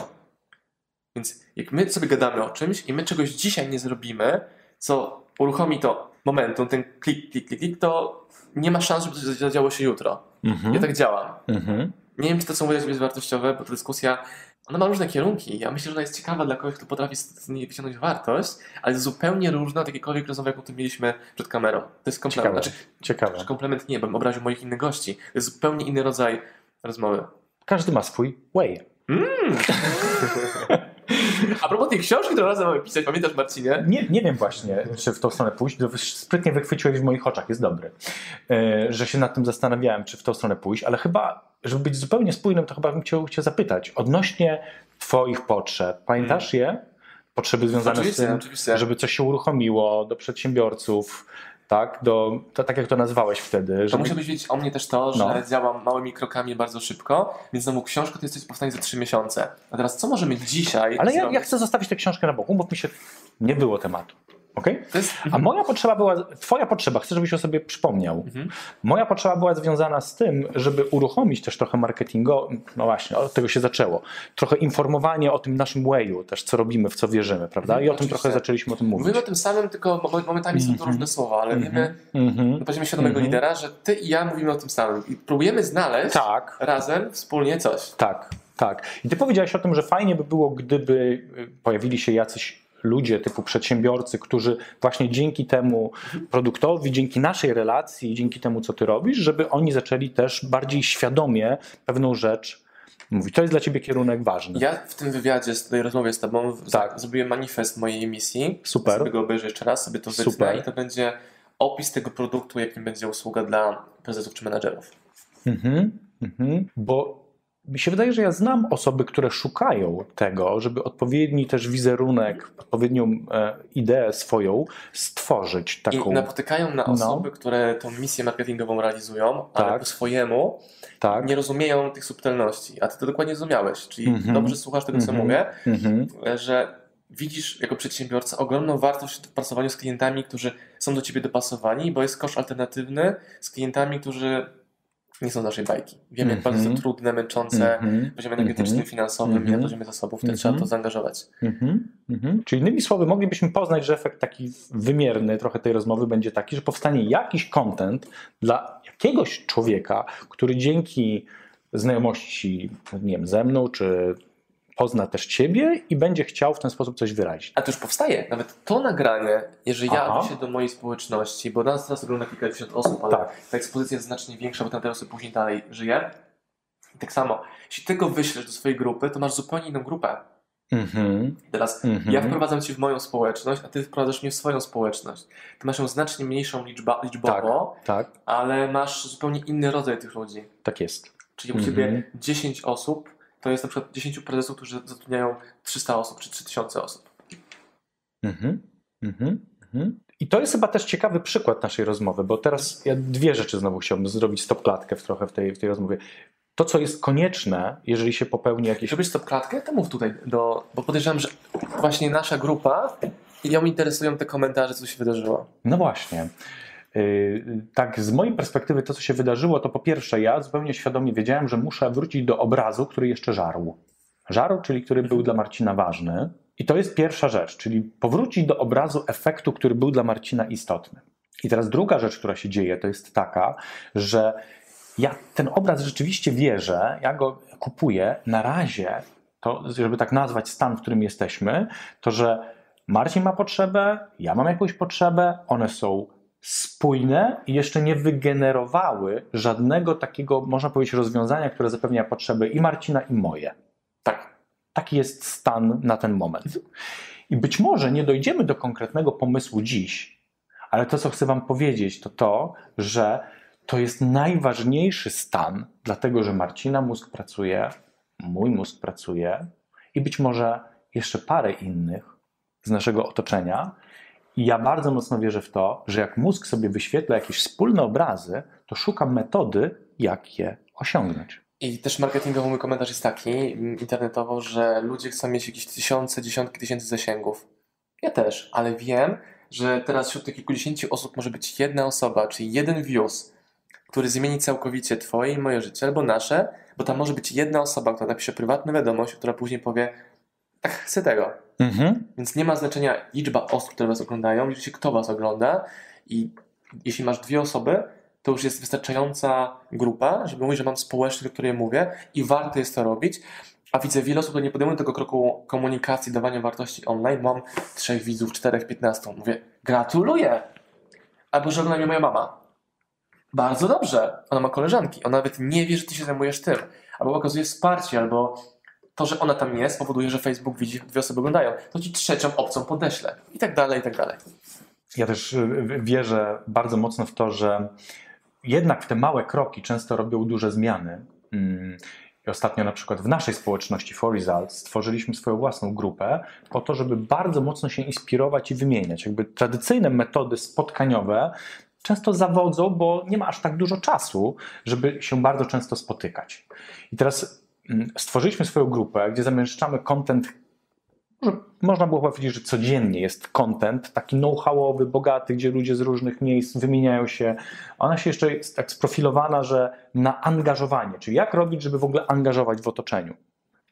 Więc jak my sobie gadamy o czymś i my czegoś dzisiaj nie zrobimy, co uruchomi to momentum, ten klik, klik, klik, klik, to nie ma szans, żeby to zadziało się jutro. Mhm. Ja tak działam. Mhm. Nie wiem, czy to są moje jest wartościowe, bo ta dyskusja, ona ma różne kierunki. Ja myślę, że ona jest ciekawa dla kogoś, kto potrafi z niej wyciągnąć wartość, ale jest zupełnie różna od jakiejkolwiek rozmowy, jaką tu mieliśmy przed kamerą. To jest komplement. Ciekawe. Znaczy, Ciekawe. komplement nie, bym obraził moich innych gości. To jest zupełnie inny rodzaj rozmowy. Każdy ma swój way. A propos tej książki, którą razem mamy pisać, pamiętasz Marcinie? Nie, nie wiem właśnie, czy w tą stronę pójść. Sprytnie wychwyciłeś w moich oczach, jest dobry. E, Że się nad tym zastanawiałem, czy w tą stronę pójść, ale chyba, żeby być zupełnie spójnym, to chyba bym chciał cię zapytać odnośnie twoich potrzeb. Pamiętasz je? Potrzeby związane z Oczywiście, tym, oczywiście. żeby coś się uruchomiło do przedsiębiorców, tak? Do, to, tak jak to nazwałeś wtedy. To Żeby... musiałbyś wiedzieć o mnie też to, że No. działam małymi krokami bardzo szybko, więc znowu książka to jesteś powstanie za trzy miesiące. A teraz co możemy dzisiaj Ale ja, ja chcę zostawić tę książkę na boku, bo mi się nie było tematu. Okay? Jest... A moja potrzeba była, twoja potrzeba, chcę, żebyś o sobie przypomniał. Mhm. Moja potrzeba była związana z tym, żeby uruchomić też trochę marketingo, no właśnie, od tego się zaczęło. Trochę informowanie o tym naszym wayu, też co robimy, w co wierzymy, prawda? Mhm, I o tym oczywiście. trochę zaczęliśmy o tym mówić. Mówimy o tym samym, tylko mo- momentami są to Mhm. różne słowa, ale wiemy Mhm. na poziomie świadomego Mhm. lidera, że ty i ja mówimy o tym samym i próbujemy znaleźć Tak, razem wspólnie coś. tak, tak. I ty powiedziałeś o tym, że fajnie by było, gdyby y, pojawili się jacyś ludzie typu przedsiębiorcy, którzy właśnie dzięki temu produktowi, dzięki naszej relacji, dzięki temu, co ty robisz, żeby oni zaczęli też bardziej świadomie pewną rzecz mówić. To jest dla ciebie kierunek ważny. Ja w tym wywiadzie, z tej rozmowie z tobą w- Tak. zrobiłem manifest mojej misji. Super. Sobie go obejrzę jeszcze raz, sobie to wytnę i to będzie opis tego produktu, jakim będzie usługa dla prezesów czy menadżerów. Mhm, mhm. Bo mi się wydaje, że ja znam osoby, które szukają tego, żeby odpowiedni też wizerunek, odpowiednią e, ideę swoją stworzyć taką. I napotykają na No. osoby, które tą misję marketingową realizują, ale Tak. po swojemu tak. nie rozumieją tych subtelności. A ty to dokładnie zrozumiałeś. Czyli Mhm. dobrze słuchasz tego, co Mhm. mówię, Mhm. że widzisz jako przedsiębiorca ogromną wartość w pracowaniu z klientami, którzy są do ciebie dopasowani, bo jest kosz alternatywny z klientami, którzy nie są naszej bajki. Wiemy, jak Mhm. bardzo to trudne, męczące, Mhm. na poziomie energetycznym, Mhm. finansowym i Mhm. na poziomie zasobów, to Mhm. trzeba to zaangażować. Mhm, mhm. Czyli innymi słowy, moglibyśmy poznać, że efekt taki wymierny trochę tej rozmowy będzie taki, że powstanie jakiś content dla jakiegoś człowieka, który dzięki znajomości, nie wiem, ze mną, czy pozna też ciebie i będzie chciał w ten sposób coś wyrazić. A to już powstaje. Nawet to nagranie, jeżeli ja Aha. wyślę do mojej społeczności, bo nas teraz ogląda kilkadziesiąt osób, ale Tak. ta ekspozycja jest znacznie większa, bo ten teraz później dalej żyje. I tak samo, jeśli ty go wyślesz do swojej grupy, to masz zupełnie inną grupę. Mhm, Teraz mhm. ja wprowadzam cię w moją społeczność, a ty wprowadzasz mnie w swoją społeczność. Ty masz ją znacznie mniejszą liczba, liczbowo, Tak, ale masz zupełnie inny rodzaj tych ludzi. tak jest. Czyli u Mhm. ciebie 10 osób, to jest na przykład 10 prezesów, którzy zatrudniają 300 osób czy 3000 osób. Mhm, mhm, mhm. I to jest chyba też ciekawy przykład naszej rozmowy, bo teraz ja dwie rzeczy znowu chciałbym zrobić stopklatkę w trochę w tej, w tej rozmowie. To, co jest konieczne, jeżeli się popełni jakieś robisz stopklatkę, to mów tutaj, do, bo podejrzewam, że właśnie nasza grupa, ją interesują te komentarze, co się wydarzyło. No właśnie. Yy, Tak, z mojej perspektywy to, co się wydarzyło, to po pierwsze, ja zupełnie świadomie wiedziałem, że muszę wrócić do obrazu, który jeszcze żarł. Żarł, czyli który był dla Marcina ważny. I to jest pierwsza rzecz, czyli powrócić do obrazu efektu, który był dla Marcina istotny. I teraz druga rzecz, która się dzieje, to jest taka, że ja ten obraz rzeczywiście wierzę, ja go kupuję. Na razie, to, żeby tak nazwać stan, w którym jesteśmy, to że Marcin ma potrzebę, ja mam jakąś potrzebę, one są spójne i jeszcze nie wygenerowały żadnego takiego, można powiedzieć, rozwiązania, które zapewnia potrzeby i Marcina, i moje. Tak. Taki jest stan na ten moment. I być może nie dojdziemy do konkretnego pomysłu dziś, ale to, co chcę Wam powiedzieć, to to, że to jest najważniejszy stan, dlatego że Marcina mózg pracuje, mój mózg pracuje i być może jeszcze parę innych z naszego otoczenia. I ja bardzo mocno wierzę w to, że jak mózg sobie wyświetla jakieś wspólne obrazy, to szuka metody, jak je osiągnąć. I też marketingowo mój komentarz jest taki, mm, internetowo, że ludzie chcą mieć jakieś tysiące, dziesiątki tysięcy zasięgów. Ja też, ale wiem, że teraz wśród tych kilkudziesięciu osób może być jedna osoba, czyli jeden views, który zmieni całkowicie Twoje i moje życie, albo nasze, bo tam może być jedna osoba, która napisze prywatną wiadomość, która później powie tak chcę tego. Mhm. Więc nie ma znaczenia liczba osób, które was oglądają, liczy się kto was ogląda i jeśli masz dwie osoby, to już jest wystarczająca grupa, żeby mówić, że mam społeczność, o której mówię i warto jest to robić. A widzę wiele osób, które nie podejmują tego kroku komunikacji, dawania wartości online. Mam trzech widzów, czterech, piętnastu. Mówię, gratuluję! Albo że ogląda mnie moja mama. Bardzo dobrze. Ona ma koleżanki. Ona nawet nie wie, że ty się zajmujesz tym. Albo okazuje wsparcie, albo to, że ona tam jest, powoduje, że Facebook widzi, dwie osoby oglądają. To ci trzecią opcją podeślę. I tak dalej, i tak dalej. Ja też y, wierzę bardzo mocno w to, że jednak te małe kroki często robią duże zmiany. Mm, I ostatnio na przykład w naszej społeczności For Results stworzyliśmy swoją własną grupę po to, żeby bardzo mocno się inspirować i wymieniać. Jakby tradycyjne metody spotkaniowe często zawodzą, bo nie ma aż tak dużo czasu, żeby się bardzo często spotykać. I teraz mm, stworzyliśmy swoją grupę, gdzie zamieszczamy content można było powiedzieć, że codziennie jest content taki know-howowy, bogaty, gdzie ludzie z różnych miejsc wymieniają się. Ona się jeszcze jest tak sprofilowana, że na angażowanie, czyli jak robić, żeby w ogóle angażować w otoczeniu.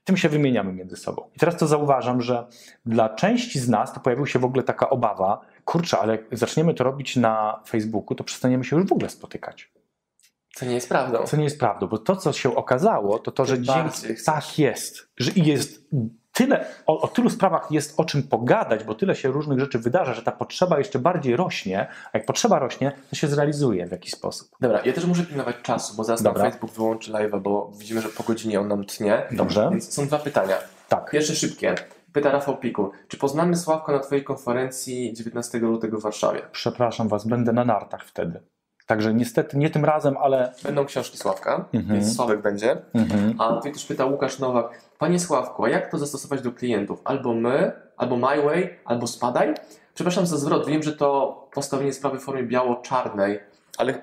Tym się wymieniamy między sobą. I teraz to zauważam, że dla części z nas to pojawiła się w ogóle taka obawa, kurczę, ale jak zaczniemy to robić na Facebooku, to przestaniemy się już w ogóle spotykać. Co nie jest prawdą. Co nie jest prawdą, bo to, co się okazało, to to, że dzięki... Tak jest, że i jest tyle, o, o tylu sprawach jest o czym pogadać, bo tyle się różnych rzeczy wydarza, że ta potrzeba jeszcze bardziej rośnie, a jak potrzeba rośnie, to się zrealizuje w jakiś sposób. Dobra, ja też muszę pilnować czasu, bo zaraz nam Dobra. Facebook wyłączy live'a, bo widzimy, że po godzinie on nam tnie. Dobrze? Więc są dwa pytania. Tak. Pierwsze szybkie. Pyta Rafał Piku. Czy poznamy Sławka na Twojej konferencji 19 lutego w Warszawie? Przepraszam Was, będę na nartach wtedy. Także niestety nie tym razem, ale. Będą książki Sławka, Mhm. więc Sławek będzie. Mhm. A tutaj też pyta Łukasz Nowak. Panie Sławku, a jak to zastosować do klientów? Albo my, albo My Way, albo Spadaj? Przepraszam za zwrot. Wiem, że to postawienie sprawy w formie biało-czarnej, ale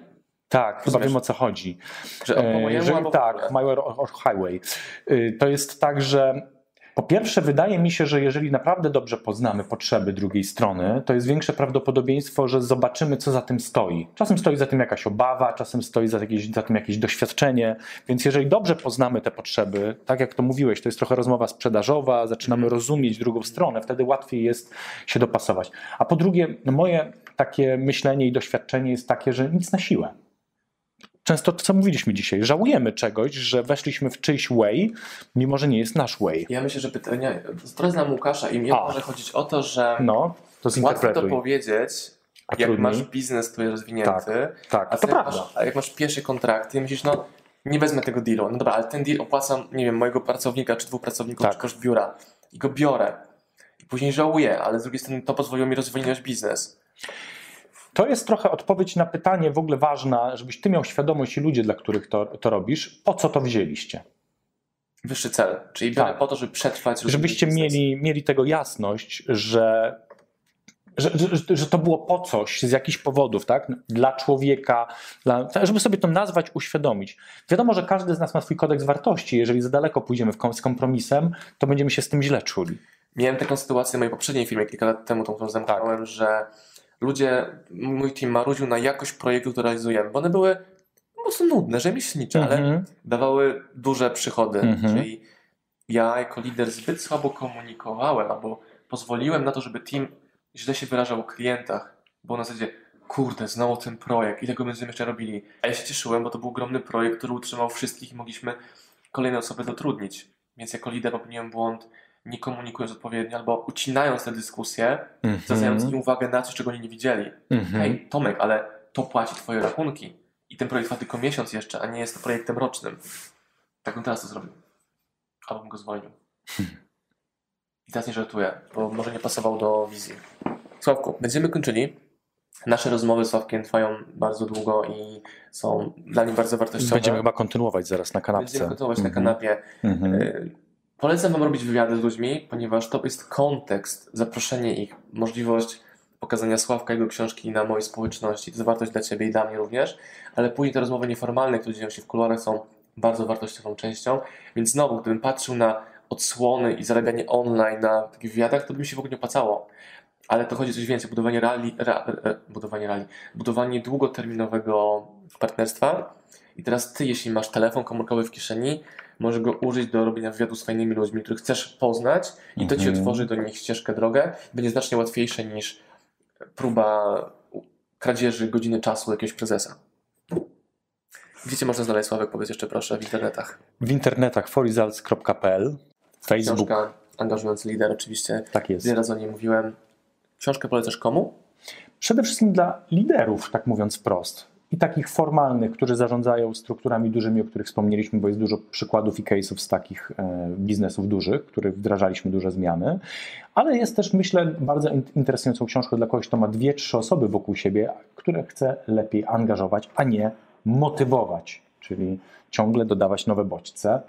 Tak, chyba wiem o co chodzi. że E, mojemu albo w tak, ogóle. My Way or or Highway. Y, To jest tak, że po pierwsze, wydaje mi się, że jeżeli naprawdę dobrze poznamy potrzeby drugiej strony, to jest większe prawdopodobieństwo, że zobaczymy, co za tym stoi. Czasem stoi za tym jakaś obawa, czasem stoi za, jakieś, za tym jakieś doświadczenie. Więc jeżeli dobrze poznamy te potrzeby, tak jak to mówiłeś, to jest trochę rozmowa sprzedażowa, zaczynamy rozumieć drugą stronę, wtedy łatwiej jest się dopasować. A po drugie, moje takie myślenie i doświadczenie jest takie, że nic na siłę często to, co mówiliśmy dzisiaj, żałujemy czegoś, że weszliśmy w czyjś way, mimo że nie jest nasz way. Ja myślę, że pytanie. Trochę znam Łukasza i A. może chodzić o to, że No, to łatwo to powiedzieć, A jak trudniej? masz biznes, który jest rozwinięty, Tak, a, to jak prawda. masz, a jak masz pierwszy kontrakt i myślisz, no nie wezmę tego dealu. No dobra, ale ten deal opłacam, nie wiem, mojego pracownika, czy dwóch pracowników, Tak. czy koszt biura. I go biorę. I później żałuję, ale z drugiej strony to pozwoliło mi rozwinąć biznes. To jest trochę odpowiedź na pytanie w ogóle ważna, żebyś ty miał świadomość i ludzie, dla których to, to robisz, po co to wzięliście. Wyższy cel. Czyli Tak. po to, żeby przetrwać. Żebyście mieli, mieli tego jasność, że, że, że, że to było po coś, z jakichś powodów, tak? Dla człowieka, dla, żeby sobie to nazwać, uświadomić. Wiadomo, że każdy z nas ma swój kodeks wartości. Jeżeli za daleko pójdziemy w z kompromisem, to będziemy się z tym źle czuli. Miałem taką sytuację w mojej poprzedniej firmie kilka lat temu, tą, którą zamknąłem, Tak. że ludzie, mój team marudził na jakość projektu, który realizujemy, bo one były mocno nudne, rzemieślnicze, ale Mhm. dawały duże przychody. Mhm. Czyli ja jako lider zbyt słabo komunikowałem, albo pozwoliłem na to, żeby team źle się wyrażał o klientach, bo na zasadzie kurde, znowu ten projekt, ile go będziemy jeszcze robili. A ja się cieszyłem, bo to był ogromny projekt, który utrzymał wszystkich i mogliśmy kolejne osoby zatrudnić. Więc jako lider popełniłem błąd, nie komunikując odpowiednio, albo ucinając tę dyskusję, zwracając im uwagę na coś, czego oni nie widzieli. Mhm. Hej, Tomek, ale to płaci twoje rachunki. I ten projekt trwa tylko miesiąc jeszcze, a nie jest to projektem rocznym. Tak bym teraz to zrobił. Albo bym go zwolnił. I teraz nie żartuję, bo może nie pasował do wizji. Sławku, będziemy kończyli. Nasze rozmowy z Sławkiem trwają bardzo długo i są dla mnie bardzo wartościowe. Będziemy chyba kontynuować zaraz na kanapce. Będziemy kontynuować na Mhm. kanapie. Mhm. Y, Polecam Wam robić wywiady z ludźmi, ponieważ to jest kontekst, zaproszenie ich, możliwość pokazania Sławka jego książki na mojej społeczności. To jest wartość dla Ciebie i dla mnie również, ale później te rozmowy nieformalne, które dzieją się w kuluarach są bardzo wartościową częścią, więc znowu, gdybym patrzył na odsłony i zarabianie online na takich wywiadach, to by mi się w ogóle nie opłacało. Ale to chodzi o coś więcej, budowanie rali, ra, e, budowanie rali, budowanie długoterminowego partnerstwa. I teraz ty, jeśli masz telefon komórkowy w kieszeni, możesz go użyć do robienia wywiadu z fajnymi ludźmi, których chcesz poznać i to ci Mhm. otworzy do nich ścieżkę, drogę. Będzie znacznie łatwiejsze niż próba kradzieży godziny czasu jakiegoś prezesa. Gdzie cię można znaleźć, Sławek? Powiedz jeszcze proszę, w internetach. W internetach forresults.pl, Facebook, Książka Angażujący lider, oczywiście. tak jest. Wiele razy o niej mówiłem. Książkę polecasz komu? Przede wszystkim dla liderów, tak mówiąc wprost. I takich formalnych, którzy zarządzają strukturami dużymi, o których wspomnieliśmy, bo jest dużo przykładów i case'ów z takich e, biznesów dużych, których wdrażaliśmy duże zmiany. Ale jest też, myślę, bardzo in- interesującą książką dla kogoś, kto ma dwie, trzy osoby wokół siebie, które chce lepiej angażować, a nie motywować, czyli ciągle dodawać nowe bodźce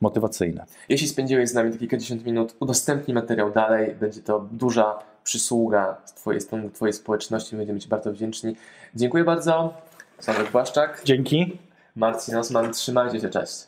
motywacyjne. Jeśli spędziłeś z nami te kilkadziesiąt minut, udostępnij materiał dalej. Będzie to duża przysługa z Twojej strony, Twojej społeczności. Będziemy Ci bardzo wdzięczni. Dziękuję bardzo. Sławek Błaszczak, Dzięki. Marcin Osman. Trzymajcie się, cześć.